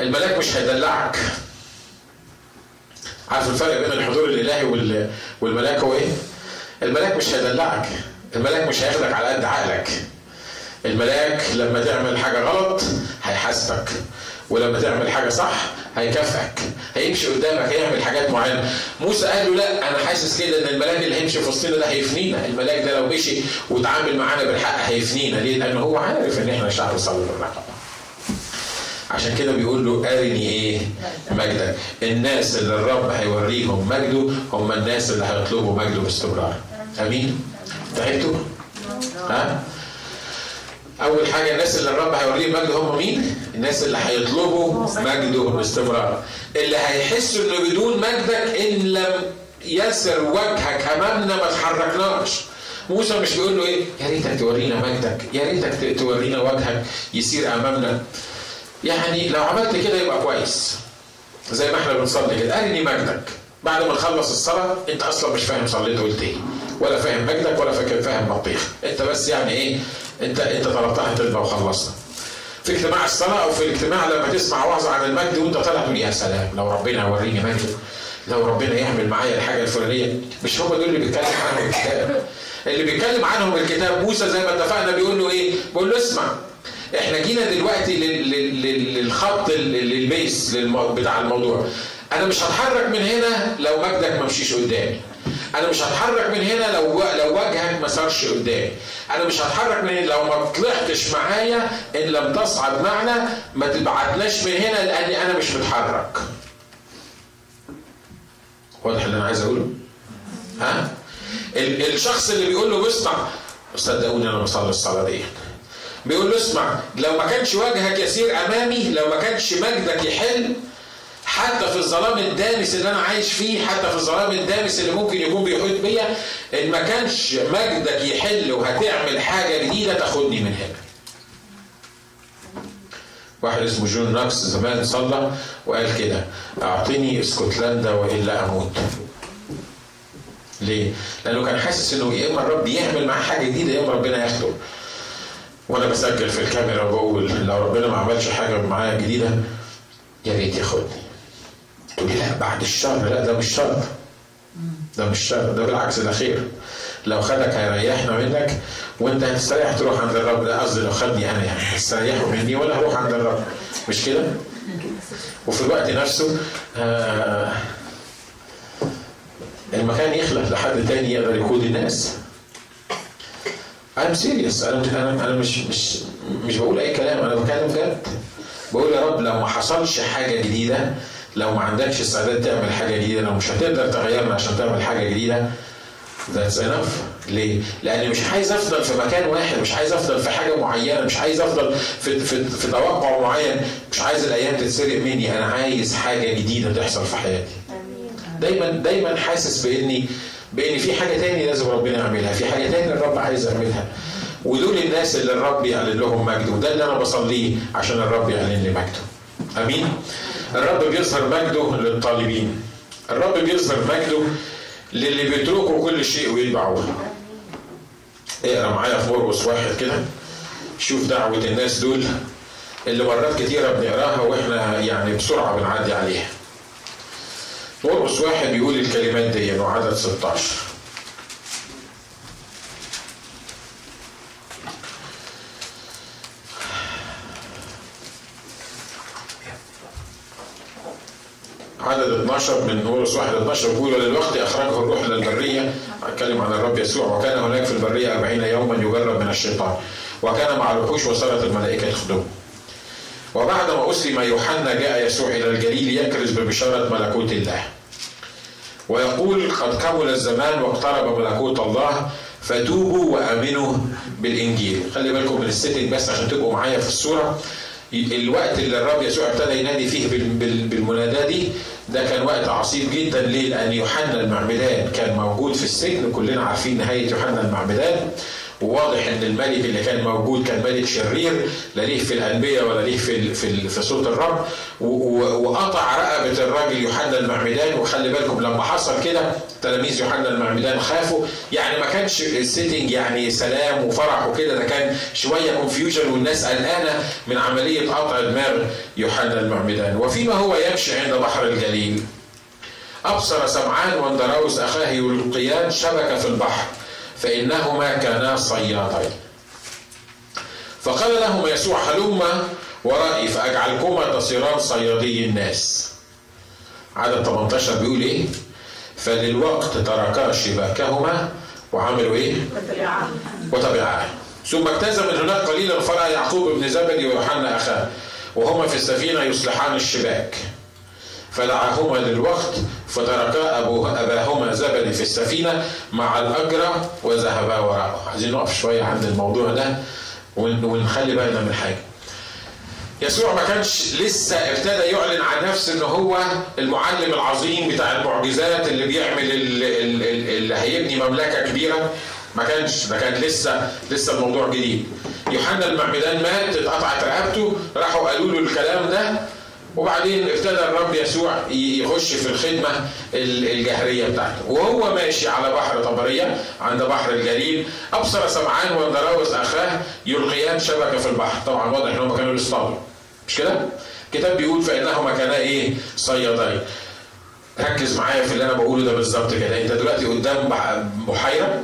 الملاك مش هيدلعك. عارف الفرق بين الحضور الإلهي والملاك هو إيه؟ الملاك مش هيدلعك. الملاك مش هياخدك على قد عقلك. الملاك لما تعمل حاجة غلط هيحاسبك. ولما تعمل حاجة صح هيكافئك هيمشي قدامك هيعمل حاجات معينة. موسى قال له لا أنا حاسس كده إن الملاك اللي هيمشي في وسطنا ده هيفنينا. الملاك ده لو مشي وتعامل معانا بالحق هيفنينا. ليه؟ لأن هو عارف إن إحنا شعب صلي بالرقبه عشان كده بيقول له أرني إيه؟ مجدك الناس اللي الرب هيوريهم مجده هم الناس اللي هيطلبوا مجده باستمرار. أمين؟ تعبتوا؟ ها؟ أول حاجة الناس اللي الرب هيوريهم مجده هم مين؟ الناس اللي هيطلبوا مجده باستمرار اللي هيحسوا إنه بدون مجدك إن لم يسر وجهك أمامنا ما تحركناش. موسى مش بيقول له إيه؟ يا ريتك تورينا مجدك يا ريتك تورينا وجهك يسير أمامنا. يعني لو عملت كده يبقى كويس. زي ما إحنا بنصلي كده أرني مجدك. بعد ما نخلص الصلاة أنت أصلا مش فاهم صليت قلت إيه. ولا فاهم مجدك ولا فاكر فاهم بطيخ أنت بس يعني إيه؟ انت انت طلبتها تلبى وخلصنا في اجتماع الصلاة أو في الاجتماع لما تسمع وعظة عن المجد وانت طالع تقول يا سلام لو ربنا يوريني مجده لو ربنا يعمل معايا الحاجة الفلانية. مش هم دول اللي بيتكلم عنهم الكتاب. اللي بيتكلم عنهم الكتاب موسى زي ما اتفقنا بيقول له إيه؟ بيقول له اسمع إحنا جينا دلوقتي للخط للبيس بتاع الموضوع. أنا مش هتحرك من هنا لو مجدك ما مشيش قدامي. أنا مش هتحرك من هنا لو لو وجهك ما صارش قدامي. أنا مش هتحرك من هنا لو ما طلعتش معايا إن لم تصعد معنا ما تبعتناش من هنا لأني أنا مش متحرك. واضح اللي أنا عايز أقوله؟ ها؟ الشخص اللي بيقول له بسمع صدقوني أنا بصلي الصلاة دي. بيقول له اسمع لو ما كانش وجهك يسير أمامي لو ما كانش مجدك يحل حتى في الظلام الدامس اللي أنا عايش فيه حتى في الظلام الدامس اللي ممكن يكون بيحيط بيا إن ما كانش مجدك يحل وهتعمل حاجة جديدة تاخدني من هنا. واحد اسمه جون ناكس زمان صلى وقال كده اعطني اسكتلندا وإلا أموت. ليه؟ لأنه كان حاسس إنه يا إما الرب يعمل معاه حاجة جديدة يا إما ربنا ياخده. وأنا بسجل في الكاميرا وبقول لو ربنا ما عملش حاجة معايا جديدة يا ريت ياخدني. تقول لا بعد الشر لا ده مش شر. ده مش شر ده بالعكس ده خير. لو خدك هيريحنا منك وانت هتستريح تروح عند الرب. ده قصدي لو خدني أنا يعني هتستريحوا مني ولا هروح عند الرب. مش كده؟ وفي الوقت نفسه آه المكان يخلق لحد تاني يقدر يقود الناس. I'm serious. أنا أنا أنا مش مش مش بقول أي كلام. أنا بتكلم جد بقول يا رب لو ما حصلش حاجة جديدة لو ما عندكش استعداد تعمل حاجة جديدة لو مش هتقدر تغيرنا عشان تعمل حاجة جديدة That's enough ليه؟ لأني مش عايز أفضل في مكان واحد، مش عايز أفضل في حاجة معينة، مش عايز أفضل في في في توقع معين، مش عايز الأيام تتسرق مني، أنا عايز حاجة جديدة تحصل في حياتي. دايما دايما حاسس بإني بإن في حاجة تاني لازم ربنا يعملها، في حاجة تاني الرب عايز يعملها. ودول الناس اللي الرب يعلن لهم مجده، وده اللي أنا بصليه عشان الرب يعلن لي مجده. أمين؟ الرب بيظهر مجده للطالبين. الرب بيظهر مجده للي بيتركوا كل شيء ويتبعوه اقرا معايا في مرقس واحد كده. شوف دعوة الناس دول اللي مرات كتيرة بنقراها وإحنا يعني بسرعة بنعدي عليها. مرقس واحد بيقول الكلمات دي وعدد 16 عدد 12 من مرقس 1 12 بيقول وللوقت أخرجه الروح إلى البرية. أتكلم عن الرب يسوع. وكان هناك في البرية 40 يوما يجرب من الشيطان. وكان مع الوحوش وصارت الملائكة تخدمه وبعدما أسلم يوحنا جاء يسوع إلى الجليل يكرز ببشارة ملكوت الله. ويقول قد كمل الزمان واقترب ملكوت الله فتوبوا وآمنوا بالإنجيل. خلي بالكم من السيتنج بس عشان تبقوا معايا في الصورة. الوقت اللي الرب يسوع ابتدى ينادي فيه بالمناداة دي ده كان وقت عصيب جدا ليه؟ لأن يوحنا المعمدان كان موجود في السجن كلنا عارفين نهاية يوحنا المعمدان وواضح إن الملك اللي كان موجود كان ملك شرير لا ليه في الأنبياء ولا ليه في في في صوت الرب. وقطع رقبة الراجل يوحنا المعمدان. وخلي بالكم لما حصل كده تلاميذ يوحنا المعمدان خافوا. يعني ما كانش ال setting يعني سلام وفرح وكده ده كان شوية confusion والناس قلقانة من عملية قطع دماغ يوحنا المعمدان. وفيما هو يمشي عند بحر الجليل. أبصر سمعان واندراوس أخاه يلقيان شبكه في البحر. فإنهما كانا صيادين. فقال لهما يسوع هلما ورائي فأجعلكما تصيران صيادي الناس. عدد 18 بيقول إيه؟ فللوقت تركا شباكهما وعملوا إيه؟ وتبعاه ثم اجتاز من هناك قليلا فرأى يعقوب بن زبدي ويوحنا أخاه وهما في السفينة يصلحان الشباك. فدعاهما للوقت فتركا أباهما زبدي في السفينة مع الأجرة وذهبا وراءه عايزين نقف شوية عند الموضوع ده ونخلي بالنا من حاجة. يسوع ما كانش لسه ابتدى يعلن عن نفسه ان هو المعلم العظيم بتاع المعجزات اللي بيعمل اللي هيبني مملكة كبيرة. ما كانش ده كان لسه لسه الموضوع جديد. يوحنا المعمدان مات اتقطعت رقبته راحوا قالوا له الكلام ده. وبعدين ابتدى الرب يسوع يخش في الخدمة الجهرية بتاعته. وهو ماشي على بحر طبرية عند بحر الجليل أبصر سمعان واندراوس أخاه يلقيان شبكة في البحر. طبعا واضح إن هم كانوا بيصطادوا. مش كده؟ الكتاب بيقول فإنهما كانا إيه؟ صيادين. ركز معايا في اللي أنا بقوله ده بالظبط كده. أنت دلوقتي قدام بحيرة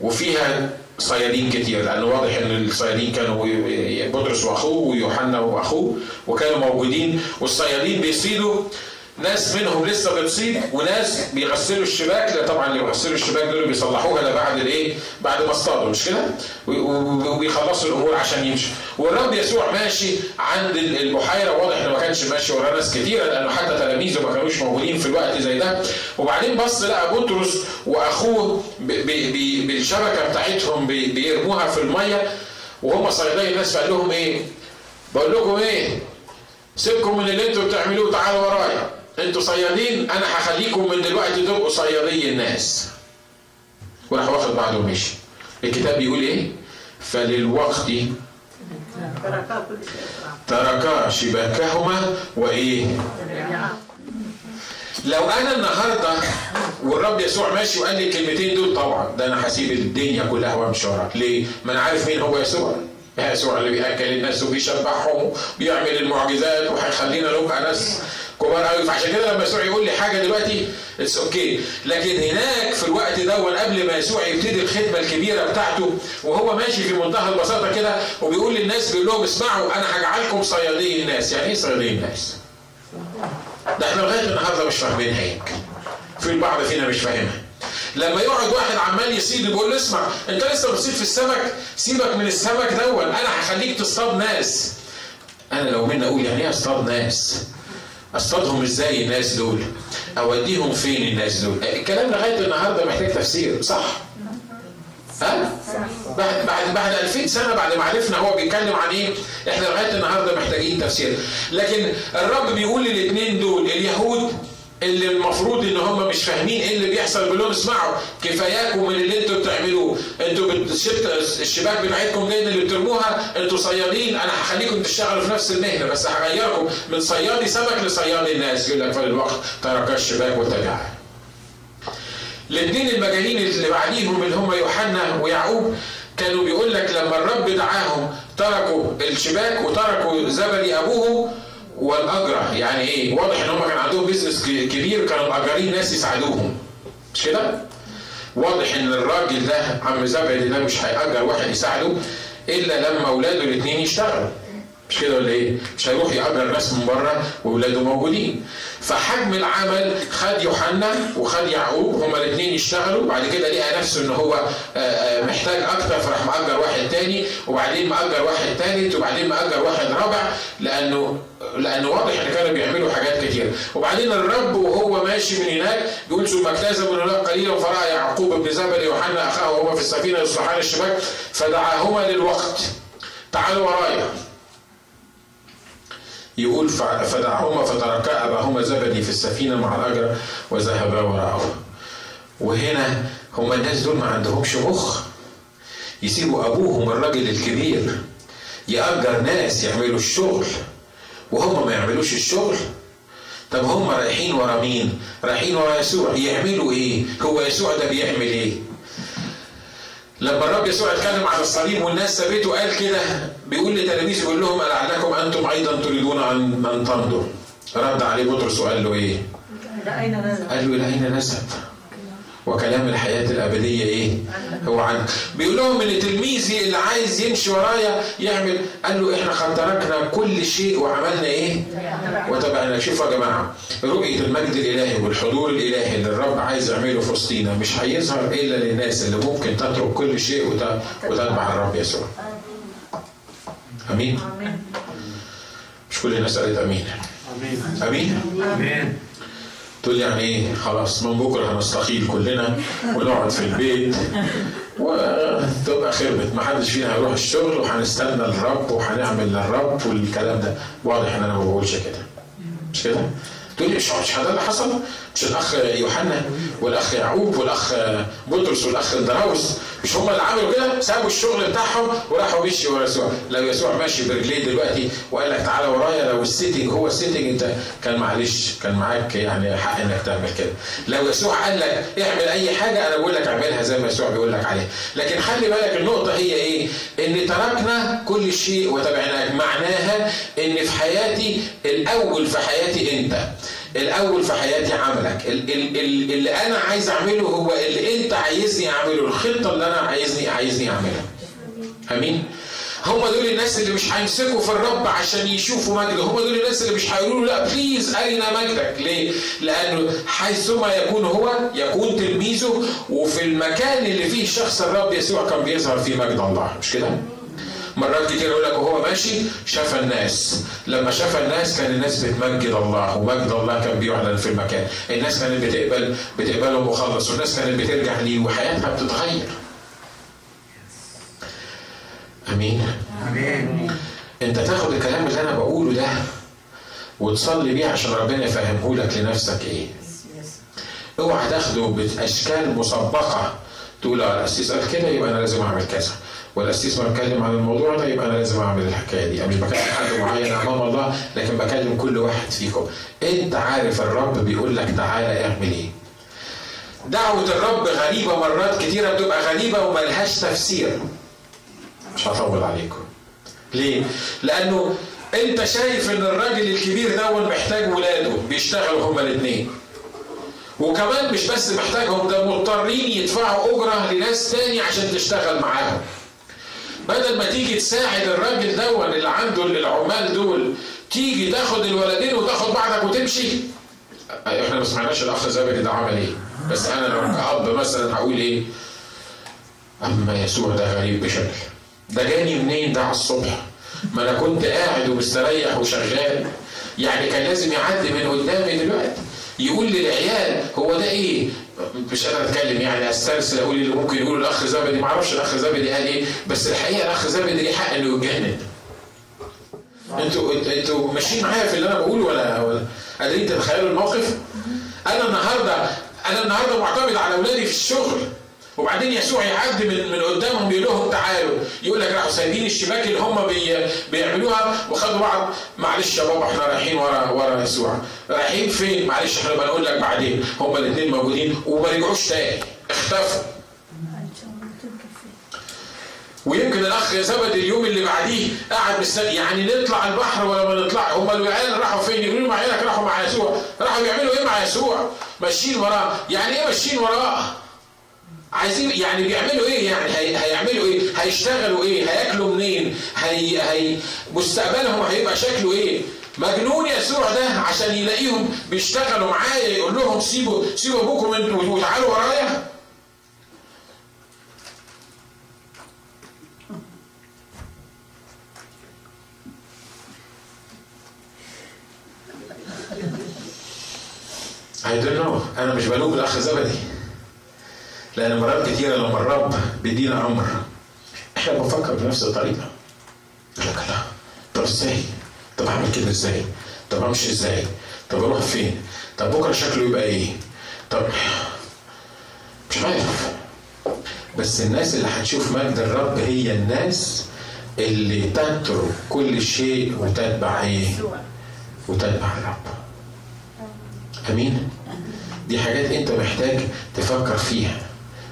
وفيها صيادين كتير. لأن واضح إن الصيادين كانوا بطرس وأخوه ويوحنا وأخوه وكانوا موجودين. والصيادين بيصيدوا ناس منهم لسه بتصيد وناس بيغسلوا الشباك لا طبعا اللي بيغسلوا الشباك دول بيصلحوها ده بعد الإيه؟ بعد ما اصطادوا مش كده؟ وبيخلصوا الأمور عشان يمشوا والرب يسوع ماشي عند البحيرة واضح إنه ما كانش ماشي ورا ناس كتيرة لأنه حتى تلاميذه ما كانوش موجودين في الوقت زي ده وبعدين بص لقى بطرس وأخوه بالشبكة بتاعتهم بيرموها في المية وهم صيادين الناس فقال لهم إيه؟ بقول لكم إيه؟ سيبكم من اللي أنتوا بتعملوه تعالوا ورايا أنتوا صيادين أنا هخليكم من دلوقتي تبقوا صيادي الناس. وراح واخد بعضه ومشي. الكتاب بيقول إيه؟ فللوقت تركا شباكهما وإيه؟ لو أنا النهارده والرب يسوع ماشي وقال لي الكلمتين دول طبعا ده أنا هسيب الدنيا كلها وأمشي وراك. ليه؟ ما أنا عارف مين هو يسوع. يسوع اللي بيأكل الناس وبيشبعهم وبيعمل المعجزات وهيخلينا نبقى ناس. كبار قوي فعشان كده لما يسوع يقول لي حاجة دلوقتي it's okay. لكن هناك في الوقت ده قبل ما يسوع يبتدي الخدمة الكبيرة بتاعته وهو ماشي في منتهى البساطة كده وبيقول للناس بيقول لهم اسمعوا أنا هجعلكم صيادي الناس. يعني إيه صيادي الناس؟ ده إحنا لغاية النهارده مش فاهمينها يمكن. في البعض فينا مش فاهمها. لما يقعد واحد عمال يصيد يقول له اسمع أنت لسه بتصيد في السمك؟ سيبك من السمك دون أنا هخليك تصطاد ناس. أنا لو منا أقول يعني إيه أصطاد ناس؟ أصطادهم إزاي الناس دول؟ أوديهم فين الناس دول؟ الكلام لغاية النهارده محتاج تفسير صح؟ ها؟ بعد بعد بعد 2000 سنة بعد ما عرفنا هو بيتكلم عن إيه إحنا لغاية النهارده محتاجين تفسير. لكن الرب بيقول للاثنين دول اليهود اللي المفروض إن هم مش فاهمين إيه اللي بيحصل بيقول اسمعوا كفاياكم من اللي أنتوا بتعملوه. أنتوا الشباك بتاعتكم دي اللي بترموها؟ أنتوا صيادين أنا هخليكم تشتغلوا في نفس المهنة بس هغيركم. من صيادي سمك لصيادي الناس. يقول لك فللوقت ترك الشباك واتجعها الاثنين المجانين اللي بعديهم اللي هم يوحنا ويعقوب كانوا بيقول لك لما الرب دعاهم تركوا الشباك وتركوا زبدي ابوهم والاجره يعني إيه؟ واضح إن هم كان عندهم بيزنس كبير كانوا مأجرين ناس يساعدوهم مش كده؟ واضح إن الراجل ده عم زبدي ده مش هيأجر واحد يساعده إلا لما أولاده الاثنين يشتغلوا مش كده ولا إيه؟ مش هيروح يأجر ناس من بره وأولاده موجودين. فحجم العمل خد يوحنا وخد يعقوب هما الاثنين يشتغلوا بعد كده لقى نفسه إن هو محتاج أكتر فراح مأجر واحد تاني وبعدين مأجر واحد تالت وبعدين مأجر واحد رابع لأنه لأنه واضح إن كانوا بيعملوا حاجات كتير. وبعدين الرب وهو ماشي من هناك بيقول ثم اجتاز من هناك قليلا فرأى يعقوب بن زبد يوحنا أخاه وهو في السفينة يصلحان الشباك فدعاهما للوقت. تعالوا ورايا. يقول فدعهما فتركا أباهما زبدي في السفينة مع الأجر وذهبا وراءه. وهنا هما الناس دول ما عندهمش مخ. يسيبوا أبوهم الراجل الكبير. يأجر ناس يعملوا الشغل. وهم ما يعملوش الشغل طب هم رايحين ورا مين؟ رايحين ورا يسوع يعملوا إيه؟ هو يسوع ده بيعمل إيه؟ لما الرب يسوع اتكلم على الصليب والناس سابته قال كده بيقول لتلاميذه يقول لهم لعلكم أنتم أيضا تريدون أن من تمضوا رد عليه بطرس وقال له إيه؟ أين نذهب؟ قال له إلى أين نذهب؟ وكلام الحياة الأبدية إيه؟ هو عنك. بيقول لهم إن تلميذي اللي عايز يمشي ورايا يعمل قال له إحنا قد تركنا كل شيء وعملنا إيه؟ وتبعنا شوفوا يا جماعة رؤية المجد الإلهي والحضور الإلهي اللي الرب عايز يعمله في وسطينا مش هيظهر إلا للناس اللي ممكن تترك كل شيء وت- وتتبع الرب يسوع. أمين؟ مش كل الناس قالت أمين. آمين أمين؟ آمين تقول يعني إيه خلاص من بكرة هنستقيل كلنا ونقعد في البيت وتبقى خربت ما حدش فينا هيروح الشغل وهنستنى الرب وهنعمل للرب والكلام ده واضح إن أنا ما بقولش كده مش كده؟ تقول لي مش ده اللي حصل؟ مش الأخ يوحنا والأخ يعقوب والأخ بطرس والأخ اندراوس مش هم اللي عملوا كده؟ سابوا الشغل بتاعهم وراحوا مشي ورا يسوع، لو يسوع ماشي برجليه دلوقتي وقال لك تعالى ورايا لو ال setting هو ال setting انت كان معلش كان معاك يعني حق إنك تعمل كده. لو يسوع قال لك اعمل أي حاجة أنا بقول لك اعملها زي ما يسوع بيقول لك عليها، لكن خلي بالك النقطة هي إيه؟ إن تركنا كل شيء وتبعناك، معناها إن في حياتي الأول في حياتي أنت. الأول في حياتي عملك. ال- ال- ال- اللي أنا عايز أعمله هو اللي أنت عايزني أعمله. الخطة اللي أنا عايزني عايزني أعملها. آمين. هم دول الناس اللي مش هيمسكوا في الرب عشان يشوفوا مجده. هم دول الناس اللي مش هيقولوا لا please اين مجدك. ليه؟ لأنه حيثما يكون هو يكون تلميذه وفي المكان اللي فيه شخص الرب يسوع كان بيظهر فيه مجد الله. مش كده؟ مرات كتير يقول لك وهو ماشي شاف الناس. لما شاف الناس كان الناس بتمجد الله ومجد الله كان بيعلن في المكان. الناس كانت بتقبل بتقبله مخلص والناس كانت بترجع ليه؟ وحياتها بتتغير. آمين. آمين. أنت تاخد الكلام اللي أنا بقوله ده وتصلي بيه عشان ربنا يفهمه لك لنفسك إيه؟ اوعى تاخده بأشكال مسبقة. تقول آه القسيس قال كده يبقى أنا لازم أعمل كذا. والقسيس ما اتكلم عن الموضوع ده يبقى أنا لازم أعمل الحكاية دي. أنا مش بكلم حد معين أمام الله لكن بكلم كل واحد فيكم. أنت عارف الرب بيقول لك تعالى اعمل إيه؟ دعوة الرب غريبة مرات كتيرة بتبقى غريبة وملهاش تفسير. مش هطول عليكم. ليه؟ لأنه أنت شايف إن الراجل الكبير ده محتاج ولاده بيشتغلوا هما الاتنين. وكمان مش بس محتاجهم ده مضطرين يدفعوا أجرة لناس تاني عشان تشتغل معاهم. بدل ما تيجي تساعد الراجل دون اللي عنده العمال دول تيجي تاخد الولدين وتاخد بعضك وتمشي. إحنا ما سمعناش الأخ زبدي ده عمل إيه. بس أنا لو كأب مثلا هقول إيه. أما يسوع ده غريب بشكل. ده جاني منين؟ ده على الصبح. ما أنا كنت قاعد ومستريح وشغال. يعني كان لازم يعدي من قدامي دلوقتي. يقول للعيال هو ده إيه؟ مش أنا اتكلم يعني استرسل أقول اللي ممكن يقولوا الأخ زبدي ما أعرفش الأخ زبدي قال إيه بس الحقيقة الأخ زبدي ليه حق إنه يتجنن. أنتوا أنتوا ماشيين معايا في اللي أنا بقوله ولا ولا؟ قادرين تتخيلوا الموقف؟ أنا النهارده أنا النهارده معتمد على أولادي في الشغل. وبعدين يسوع يعدي من من قدامهم يقول لهم تعالوا. يقول لك راحوا سايبين الشباك اللي هم بي بيعملوها وخدوا بعض. معلش يا بابا إحنا رايحين ورا ورا يسوع. رايحين فين؟ معلش إحنا بنقول لك بعدين. هم الاثنين موجودين وما رجعوش تاني. اختفوا. ويمكن الأخ زبد اليوم اللي بعديه قاعد مستني. يعني نطلع البحر ولا ما نطلع هم العيال راحوا فين؟ يقولوا مع عيالك راحوا مع يسوع. راحوا بيعملوا إيه مع يسوع؟ ماشيين وراه. يعني إيه ماشيين وراه؟ عايزين يعني بيعملوا إيه؟ يعني هي هيعملوا إيه؟ هيشتغلوا إيه؟ هياكلوا منين؟ هي هي مستقبلهم هيبقى شكله إيه؟ مجنون يسوع ده عشان يلاقيهم بيشتغلوا معايا يقول لهم سيبوا سيبوا أبوكم أنتوا وتعالوا ورايا. I don't know. أنا مش بلوم الأخ زبدي لأن مرات كتيرة لما الرب بيدينا أمر إحنا بنفكر بنفس الطريقة يقول لك لا طب إزاي؟ طب أعمل كده إزاي؟ طب أمشي إزاي؟ طب أروح فين؟ طب بكرة شكله يبقى إيه؟ طب مش عارف بس الناس اللي هتشوف مجد الرب هي الناس اللي تترك كل شيء وتتبع إيه؟ وتتبع الرب آمين؟ دي حاجات أنت محتاج تفكر فيها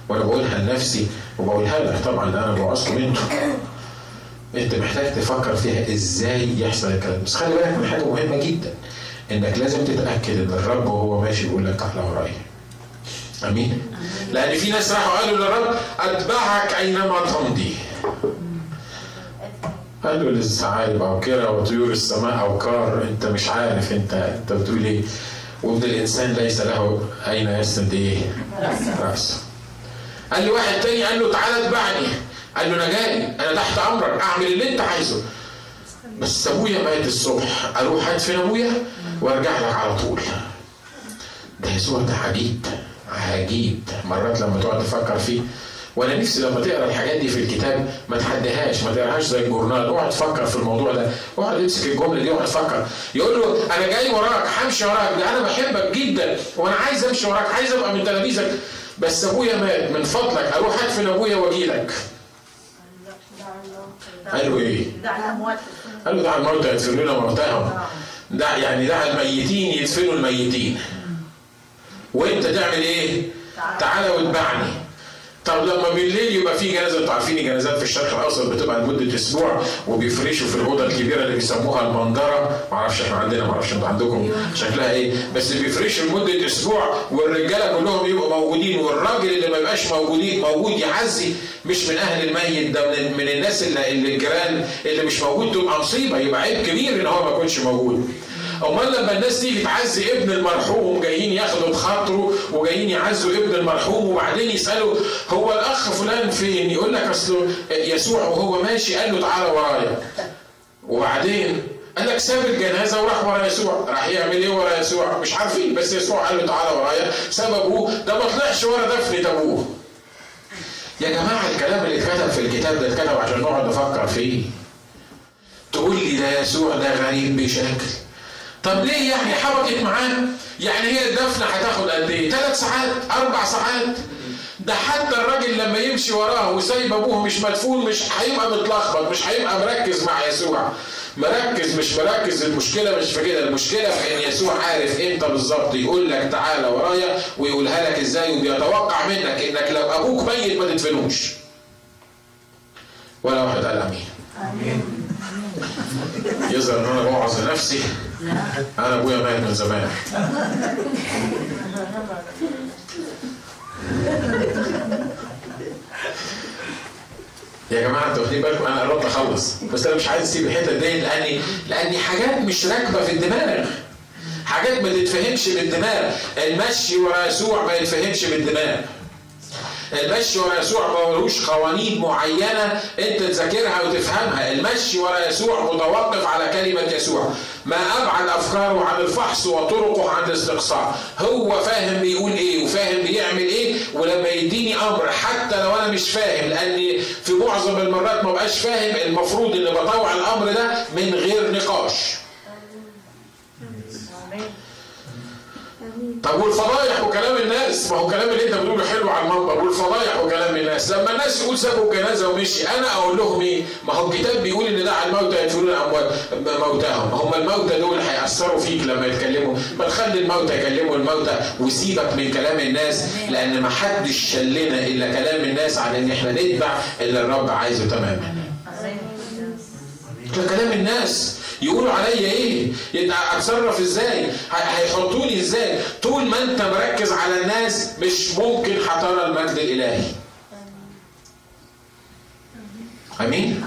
وأنا بقولها لنفسي وبقولها لك طبعا أنا بوعظكم أنتوا أنت محتاج تفكر فيها إزاي يحصل الكلام بس خلي بالك من حاجة مهمة جدا إنك لازم تتأكد إن الرب وهو ماشي بيقول لك تعالى ورايا آمين؟ لأن في ناس راحوا قالوا للرب أتبعك أينما تمضي. قالوا للثعالب أو كرة وطيور السماء أو كار أنت مش عارف أنت أنت بتقول إيه؟ وابن الإنسان ليس له أين يسند إيه راسه قال لي واحد تاني قال له تعالى اتبعني. قال له أنا جاي أنا تحت أمرك أعمل اللي أنت عايزه. بس أبويا مات الصبح أروح ادفن أبويا؟ وأرجع لك على طول. ده يسوع ده عجيب عجيب. مرات لما تقعد تفكر فيه وأنا نفسي لما تقرأ الحاجات دي في الكتاب ما تحديهاش ما تقراهاش زي الجورنال. اقعد تفكر في الموضوع ده. اقعد امسك الجملة دي وأقعد تفكر. يقول له أنا جاي وراك همشي وراك. ده أنا بحبك جدا وأنا عايز أمشي وراك عايز أبقى من تلاميذك. بس أبويا مات. من فضلك. أروح أدفن أبويا واجي لك قال له إيه؟ دع الاموات قال له دع الموتى يدفنون موتاهم يعني دع الميتين يدفنوا الميتين. وأنت تعمل إيه؟ تعالى واتبعني. طب لما بالليل يبقى في جنازة أنتوا عارفين الجنازات في الشرق الأوسط بتبقى لمدة أسبوع وبيفرشوا في الأوضة الكبيرة اللي بيسموها المنظرة. معرفش إحنا عندنا معرفش أنتوا عندكم شكلها إيه بس بيفرشوا لمدة أسبوع والرجالة كلهم يبقوا موجودين والراجل اللي ما يبقاش موجودين موجود يعزي مش من أهل الميت ده من, من الناس اللي, اللي الجيران اللي مش موجود تبقى مصيبة. يبقى عيب كبير إن هو ما يكونش موجود. امال لما الناس تيجي تعزي ابن المرحوم جايين ياخدوا بخاطره وجايين يعزوا ابن المرحوم وبعدين يسألوا هو الأخ فلان فين؟ يقول لك اصله يسوع وهو ماشي قال له تعالى ورايا. وبعدين قال لك ساب الجنازة وراح ورا يسوع، راح يعمل إيه ورا يسوع؟ مش عارفين بس يسوع قال له تعالى ورايا، ساب أبوه ده ما طلعش ورا دفنه أبوه. يا جماعة الكلام اللي اتكتب في الكتاب ده اتكتب عشان نقعد نفكر فيه. تقول لي ده يسوع ده غريب بشكل. طب ليه يعني حبكت معاه؟ يعني هي الدفنة هتاخد قد إيه؟ ثلاث ساعات؟ أربع ساعات؟ ده حتى الراجل لما يمشي وراه وسايب أبوه مش مدفون مش هيبقى متلخبط مش هيبقى مركز مع يسوع. مركز مش مركز المشكلة مش في كده المشكلة في إن يسوع عارف أنت بالظبط يقول لك تعالى ورايا ويقولها لك إزاي وبيتوقع منك إنك لو أبوك ميت ما تدفنوش. ولا واحد قال أمين. آمين يظهر إن أنا بوعظ لنفسي أنا أبويا مات من زمان. يا جماعة أنتوا واخدين بالكم؟ أنا قربت أخلص. بس أنا مش عايز أسيب الحتة دي لاني لأني حاجات مش راكبة في الدماغ. حاجات ما تتفهمش بالدماغ المشي ورا يسوع ما يتفهمش بالدماغ المشي ورا يسوع ملوش قوانين معينة أنت تذاكرها وتفهمها. المشي ورا يسوع متوقف على كلمة يسوع. ما أبعد أفكاره عن الفحص وطرقه عن الاستقصاء. هو فاهم بيقول إيه وفاهم بيعمل إيه ولما يديني أمر حتى لو أنا مش فاهم لأني في معظم المرات ما بقاش فاهم المفروض إني بطوع الأمر ده من غير نقاش. طب والفضايح وكلام الناس؟ ما هو كلام اللي انت بتقوله حلو على المنبر والفضايح وكلام الناس. لما الناس يقول سابوا الجنازة ومشي أنا أقول لهم إيه؟ ما هو الكتاب بيقول إن دع الموتى يدفنون اموات موتاهم. هم الموتى دول هيأثروا فيك لما يتكلموا. ما تخلي الموتى يكلموا الموتى وسيبك من كلام الناس لأن ما حدش شلنا إلا كلام الناس عن إن إحنا نتبع اللي الرب عايزه. تماما ده كلام الناس. يقولوا عليا إيه؟ أتصرف إزاي؟ هيحطوني إزاي؟ طول ما أنت مركز على الناس مش ممكن هترى المجد الإلهي. آمين؟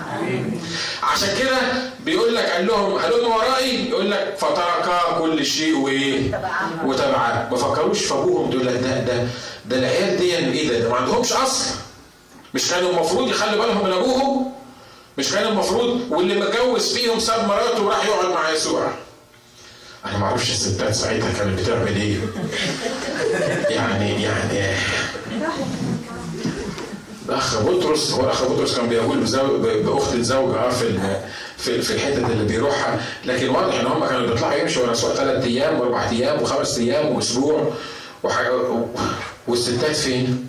عشان كده بيقول لك قال لهم هلم ورائي. يقول لك فتركا كل شيء وايه وتبعا. ما فكروش في أبوهم دول. ده ده ده العيال دي إيه ده, ده ما عندهمش أصل. مش كانوا المفروض يخلوا بالهم من أبوهم. مش كان المفروض واللي متجوز فيهم ساب مراته وراح يقعد مع يسوع. أنا ما أعرفش الستات ساعتها كانت بتعمل إيه. يعني يعني الأخ بطرس هو الأخ بطرس كان بيقول بأخت الزوجه في في في الحتت اللي بيروحها. لكن واضح إن هم كانوا بيطلعوا يمشوا ورا يسوع ثلاث أيام وأربع أيام وخمس أيام وأسبوع وحاجة والستات فين؟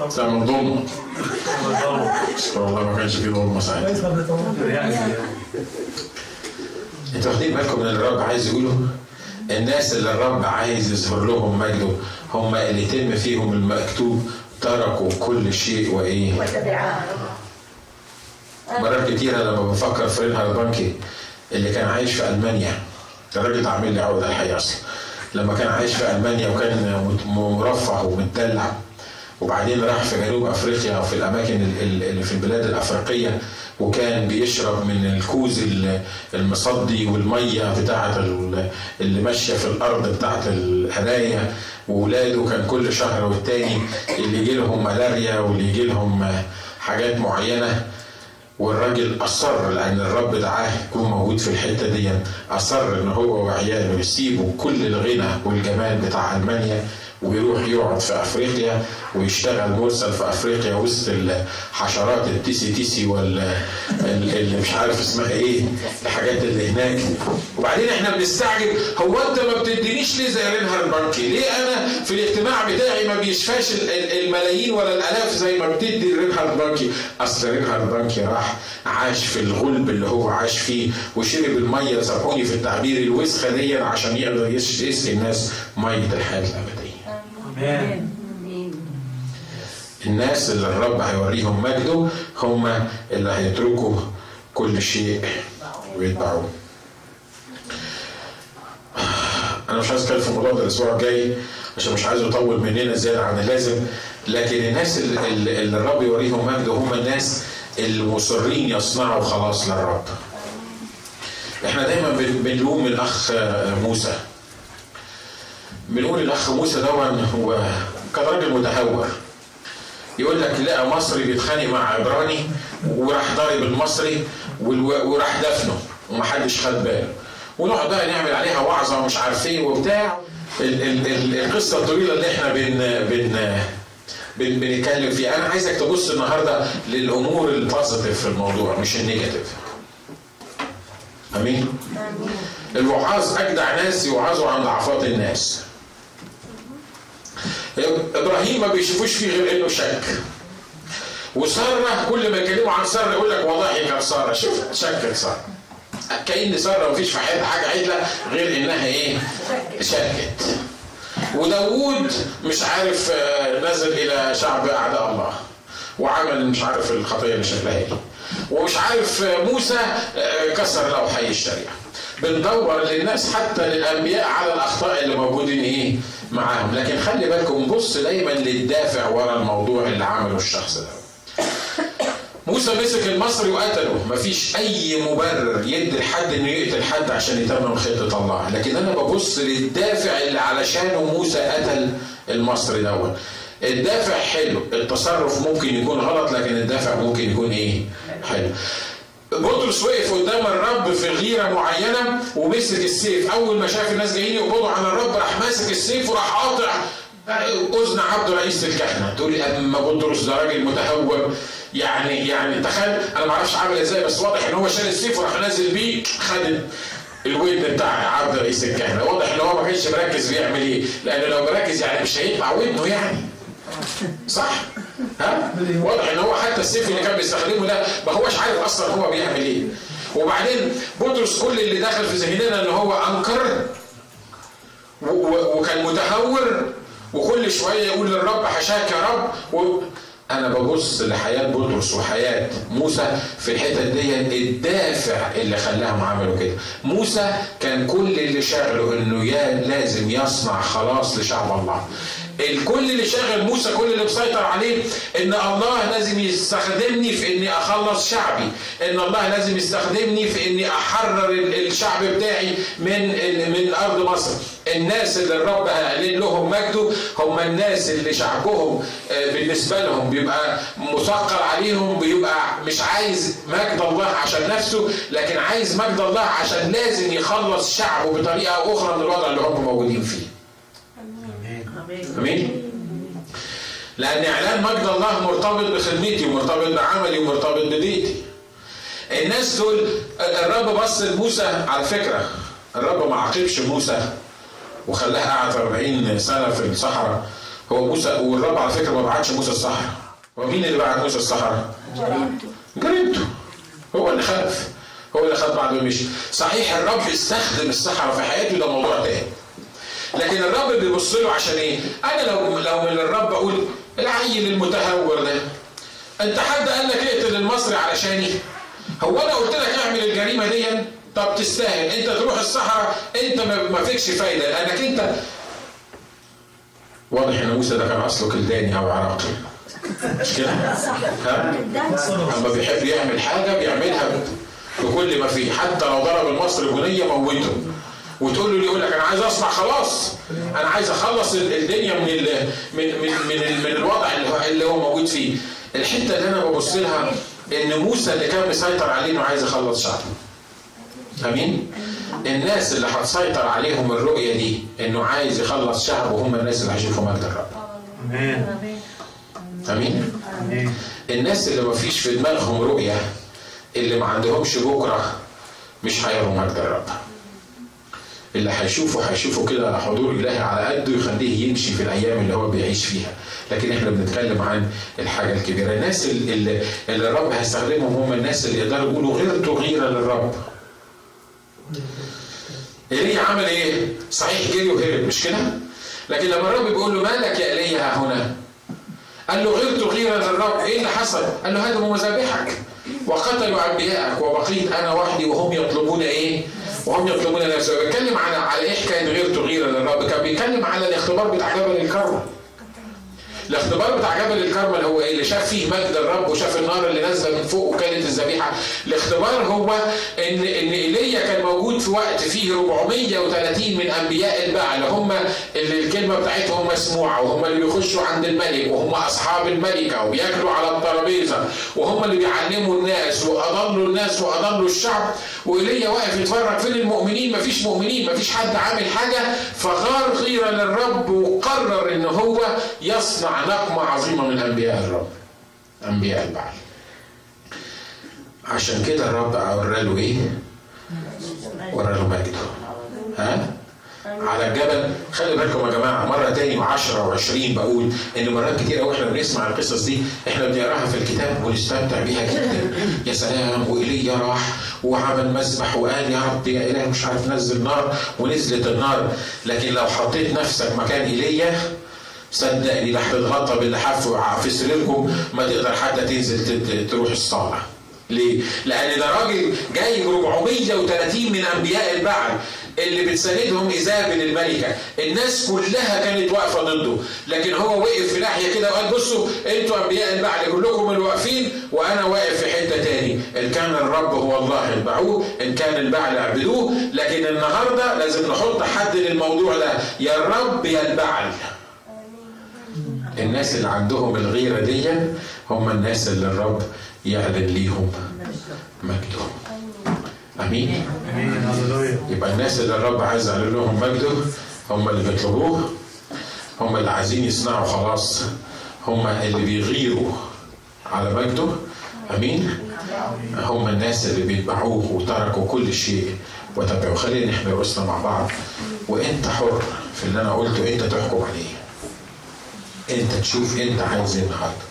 من ضمن والله ما كانش في ضمن ساعتها أنتوا واخدين بالكم من اللي الرب عايز يقوله؟ الناس اللي الرب عايز يظهر لهم مجده هم اللي يتم فيهم المكتوب تركوا كل شيء وإيه؟ مرات كتيرة لما بفكر في رينهارد بانكي اللي كان عايش في ألمانيا الراجل عامل لي عقدة الحقيقة أصلا. لما كان عايش في ألمانيا وكان مرفه ومتدلع وبعدين راح في جنوب أفريقيا وفي الأماكن اللي في البلاد الأفريقية وكان بيشرب من الكوز المصدي والمية بتاعه اللي ماشية في الأرض بتاعه الهدايا واولاده كان كل شهر والتاني اللي يجي لهم ملاريا واللي يجي لهم حاجات معينة. والراجل أصر لأن الرب دعاه يكون موجود في الحتة دي. أصر إن هو وعياله يسيبوا كل الغنى والجمال بتاع ألمانيا. ويروح يقعد في أفريقيا ويشتغل مرسل في أفريقيا وسط الحشرات التسي تسي ولا اللي مش عارف اسمها إيه الحاجات اللي هناك وبعدين إحنا بنستعجب هو أنت ما بتدينيش ليه زي رينهارد بونكي؟ ليه أنا في الاجتماع بتاعي ما بيشفاش الملايين ولا الآلاف زي ما بتدي رينهارد بونكي؟ أصل رينهارد بونكي راح عاش في الغلب اللي هو عاش فيه وشرب المية سامحوني في التعبير الوسخة دي عشان يقدر يسقي الناس مية الحياة الابديه. الناس اللي الرب هيوريهم مجده هم اللي هيتركوا كل شيء ويتبعوه. أنا مش عايز أتكلم في الموضوع ده الأسبوع الجاي عشان مش عايز اطول مننا زيادة عن اللازم لكن الناس اللي, اللي الرب يوريهم مجده هم الناس المصرين يصنعوا خلاص للرب. إحنا دايما بنلوم الأخ موسى. بنقول الأخ موسى دون هو كان راجل متهور. يقول لك لقى مصري بيتخانق مع عبراني وراح ضارب المصري وراح دفنه ومحدش خد باله. ونقعد بقى نعمل عليها وعظة ومش عارف إيه وبتاع. ال ال ال القصة الطويلة اللي إحنا بن بن بن بنتكلم فيها. أنا عايزك تبص النهارده للأمور ال positive في الموضوع مش ال negative. آمين. الوعاظ أجدع ناس يوعظوا عن ضعفات الناس. إبراهيم ما بيشوفوش فيه غير إنه شك. وساره كل ما يكلموا عن ساره يقول لك والله كان سارة. شوف شكت سارة. كأن سارة ما فيش في حياتها حاجة عدلة غير إنها إيه؟ شكت. وداوود مش عارف نزل إلى شعب أعداء الله. وعمل مش عارف الخطية اللي شكلها إيه. ومش عارف موسى كسر لوحه يشتريها بندور للناس حتى للأنبياء على الأخطاء اللي موجودين إيه؟ معاهم. لكن خلي بالكم بص دايما للدافع ورا الموضوع اللي عمله الشخص ده. موسى مسك المصري وقتله. مفيش أي مبرر يدي لحد إنه يقتل حد عشان يتمم خطه الله. لكن أنا ببص للدافع اللي علشانه موسى قتل المصري دوت. الدافع حلو. التصرف ممكن يكون غلط لكن الدافع ممكن يكون إيه؟ حلو. بطرس وقف قدام الرب في غيرة معينة ومسك السيف. أول ما شاف الناس جايين يقبضوا على الرب راح ماسك السيف وراح قاطع. أذن عبد رئيس الكهنه تقول لي أما بطرس ده راجل متهور. يعني يعني تخيل أنا ما أعرفش عامل إزاي بس واضح إن هو شال السيف وراح نازل بيه خد الودن بتاع عبد رئيس الكهنه واضح إن هو ما كانش مركز بيعمل إيه لأن لو مركز يعني مش هيقطع ودنه يعني. صح؟ ها؟ واضح إن هو حتى السيف اللي كان بيستخدمه ده ما هوش عارف أصلا هو بيعمل إيه. وبعدين بطرس كل اللي داخل في ذهننا ان هو أنكر وكان متهور وكل شوية يقول للرب حشاك يا رب و... أنا ببص لحياة بطرس وحياة موسى في الحتة دي الدافع اللي خلاهم عملوا كده. موسى كان كل اللي شاغله إنه يا لازم يصنع خلاص لشعب الله. الكل اللي شاغل موسى كل اللي مسيطر عليه إن الله لازم يستخدمني في إني أخلص شعبي. إن الله لازم يستخدمني في إني أحرر ال- الشعب بتاعي من من أرض مصر. الناس اللي الرب هيعلن لهم مجده هم الناس اللي شعبهم آه، بالنسبة لهم بيبقى مثقل عليهم بيبقى مش عايز مجد الله عشان نفسه لكن عايز مجد الله عشان لازم يخلص شعبه بطريقة أخرى من الوضع اللي هم موجودين فيه. آمين. لأن إعلان مجد الله مرتبط بخدمتي ومرتبط بعملي ومرتبط ببيتي الناس دول الرب بص لموسى على فكرة. الرب ما عاقبش موسى وخلاه قعد 40 سنة في الصحراء. هو موسى والرب على فكرة ما بعتش موسى الصحراء. هو مين اللي بعت موسى الصحراء؟ جريمته. هو اللي خلف. هو اللي خد بعده ومشي صحيح الرب استخدم الصحراء في حياته ده موضوع تاني. لكن الرب بيبص له عشان إيه؟ أنا لو لو من الرب أقول العيل المتهور ده أنت حد قال لك اقتل المصري علشاني؟ هو أنا قلت لك اعمل الجريمة دي؟ طب تستاهل أنت تروح الصحراء أنت ما فيكش فايدة لأنك انت واضح إن موسى ده كان أصله كلداني أو عراقي مش كده؟ ها؟ أما بيحب يعمل حاجة بيعملها بكل ما فيه حتى لو ضرب المصري بنية موته وتقول له يقول لك أنا عايز أصنع خلاص. أنا عايز أخلص ال- الدنيا من ال من من من, من الوضع اللي هو, موجود فيه. الحتة اللي أنا ببص لها إن موسى اللي كان مسيطر عليه انه عايز يخلص شعبه. أمين؟ الناس اللي هتسيطر عليهم الرؤية دي إنه عايز يخلص شعبه هم الناس اللي هيشوفوا مجد الرب. آمين. أمين؟ الناس اللي ما فيش في دماغهم رؤية اللي ما عندهمش بكرة مش هيروا مجد الرب. اللي هيشوفوا هيشوفوا كده حضور إلهي على قده يخليه يمشي في الأيام اللي هو بيعيش فيها لكن إحنا بنتكلم عن الحاجة الكبيرة الناس اللي, اللي, الرب هيستخدمهم هم الناس اللي يقدروا يقولوا غيرته غيرة للرب ايليا عمل إيه؟ صحيح جري وهرب مش كده؟ لكن لما الرب بيقول له مالك يا ايليا ها هنا؟ قال له غرت غيرا للرب إيه اللي حصل؟ قال له هدموا مذابحك وقتلوا أنبياءك وبقيت أنا وحدي وهم يطلبون إيه؟ وهم يطلبون نفسه بيتكلم على على إيه حكايه غيرت غيرا للرب؟ كان بيتكلم على الاختبار بتاع جبل الكرم. الاختبار بتاع جبل الكرمل هو إيه؟ اللي شاف فيه مجد الرب وشاف النار اللي نازلة من فوق وكانت الذبيحة. الاختبار هو ان إن إيليا كان موجود في وقت فيه 430 من أنبياء البعل هم اللي الكلمة بتاعتهم مسموعة وهم اللي بيخشوا عند الملك وهم أصحاب الملكة وبياكلوا على الترابيزة وهم اللي بيعلموا الناس وأضلوا الناس وأضلوا الشعب وإيليا واقف يتفرج فين المؤمنين مفيش مؤمنين مفيش حد عامل حاجة فغار غيرة للرب وقرر إن هو يصنع نقمه عظيمة من أنبياء الرب. أنبياء البعل عشان كده الرب ورى له إيه؟ ورى له مجده. ها؟ على الجبل. خلي بالكم يا جماعة مرة تاني و10 و20 بقول إن مرات كتير قوي إحنا بنسمع القصص دي إحنا بنقراها في الكتاب ونستمتع بيها جدا. يا سلام وإيليا راح وعمل مذبح وقال يا رب يا إله مش عارف نزل نار ونزلت النار. لكن لو حطيت نفسك مكان إيليا صدقني لا هتتغطى باللحاف في سريركم ما تقدر حتى تنزل تروح الصالة. ليه؟ لأن ده راجل جاي 430 من أنبياء البعل اللي بتساندهم إيزابل الملكة. الناس كلها كانت واقفة ضده. لكن هو وقف في ناحية كده وقال بصوا أنتوا أنبياء البعل كلكم الواقفين وأنا واقف في حتة تاني. إن كان الرب هو الله اتبعوه إن كان البعل اعبدوه لكن النهاردة لازم نحط حد للموضوع ده. يا الرب يا البعل الناس اللي عندهم الغيرة دي هم الناس اللي الرب يعلن ليهم مجده. هللويا يبقى الناس اللي الرب عايز يعلن لهم مجده هم اللي بيطلبوه هم اللي عايزين يصنعوا خلاص هم اللي بيغيروا على مجده. آمين. هم الناس اللي بيتبعوه وتركوا كل شيء واتبعه خلينا نحمي رؤوسنا مع بعض. وانت حر في اللي أنا قلته انت تحكم عليه. انت تشوف انت عايز إيه النهارده.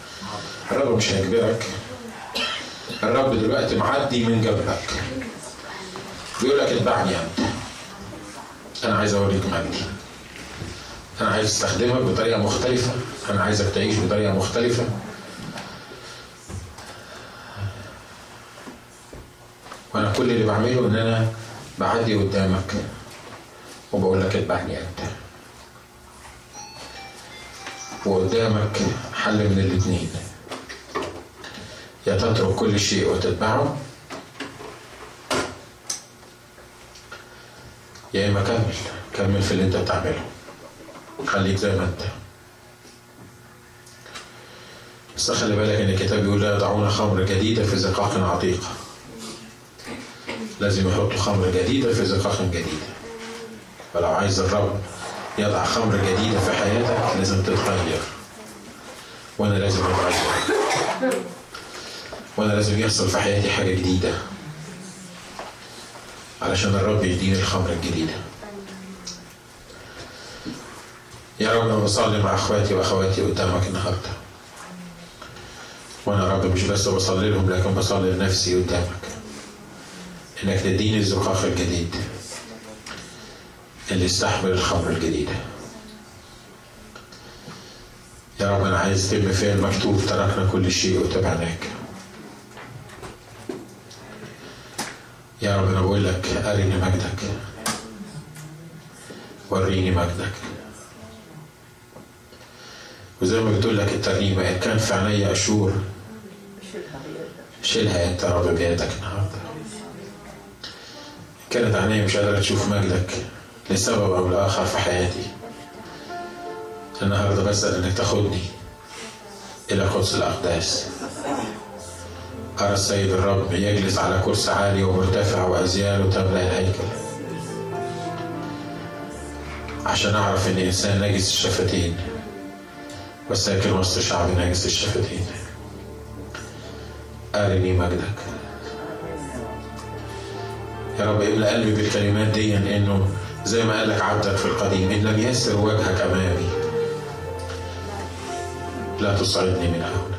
الرب مش هيجبرك. الرب دلوقتي معدي من جنبك. بيقول لك اتبعني أنت. أنا عايز أوريك مجدي. أنا عايز أستخدمك بطريقة مختلفة. أنا عايزك تعيش بطريقة مختلفة. وأنا كل اللي بعمله إن أنا بعدي قدامك. وبقول لك اتبعني أنت. وقدامك حل من الاتنين. يا تترك كل شيء وتتبعه. يا إما كمل كمل في اللي أنت بتعمله. خليك زي ما أنت. بس خلي بالك إن الكتاب بيقول لا يضعون خمر جديده في زقاق عتيقه لازم يحطوا خمر جديده في زقاق جديده فلو عايز الرب يضع خمر جديده في حياتك لازم تتغير. وأنا لازم أتغير. وأنا لازم يحصل في حياتي حاجة جديدة. علشان الرب يديني الخمر الجديده يا رب أنا بصلي مع أخواتي وأخواتي قدامك النهارده. وأنا يا رب مش بس بصلي لهم لكن بصلي لنفسي قدامك. إنك تديني الزقاق الجديد. اللي يستحمل الخمر الجديده يا رب أنا عايز تم فيها المكتوب تركنا كل شيء وتبعناك يا رب أنا بقول لك أرني مجدك. وريني مجدك. وزي ما بتقول لك الترنيمة إن كان في عينيا أشور شيلها أنت يا رب بيدك النهارده. كانت عينيا مش قادرة تشوف مجدك لسبب أو لآخر في حياتي. النهارده بسأل إنك تاخدني إلى قدس الأقداس. أرى السيد الرب يجلس على كرسي عالي ومرتفع وأزياله تملأ الهيكل. عشان أعرف إن إنسان نجس الشفتين وساكن وسط شعب نجس الشفتين. أرني مجدك. يا رب املأ قلبي بالكلمات دي إنه زي ما قال لك عبدك في القديم إن لم يسر وجهك أمامي لا تصعدني من هنا.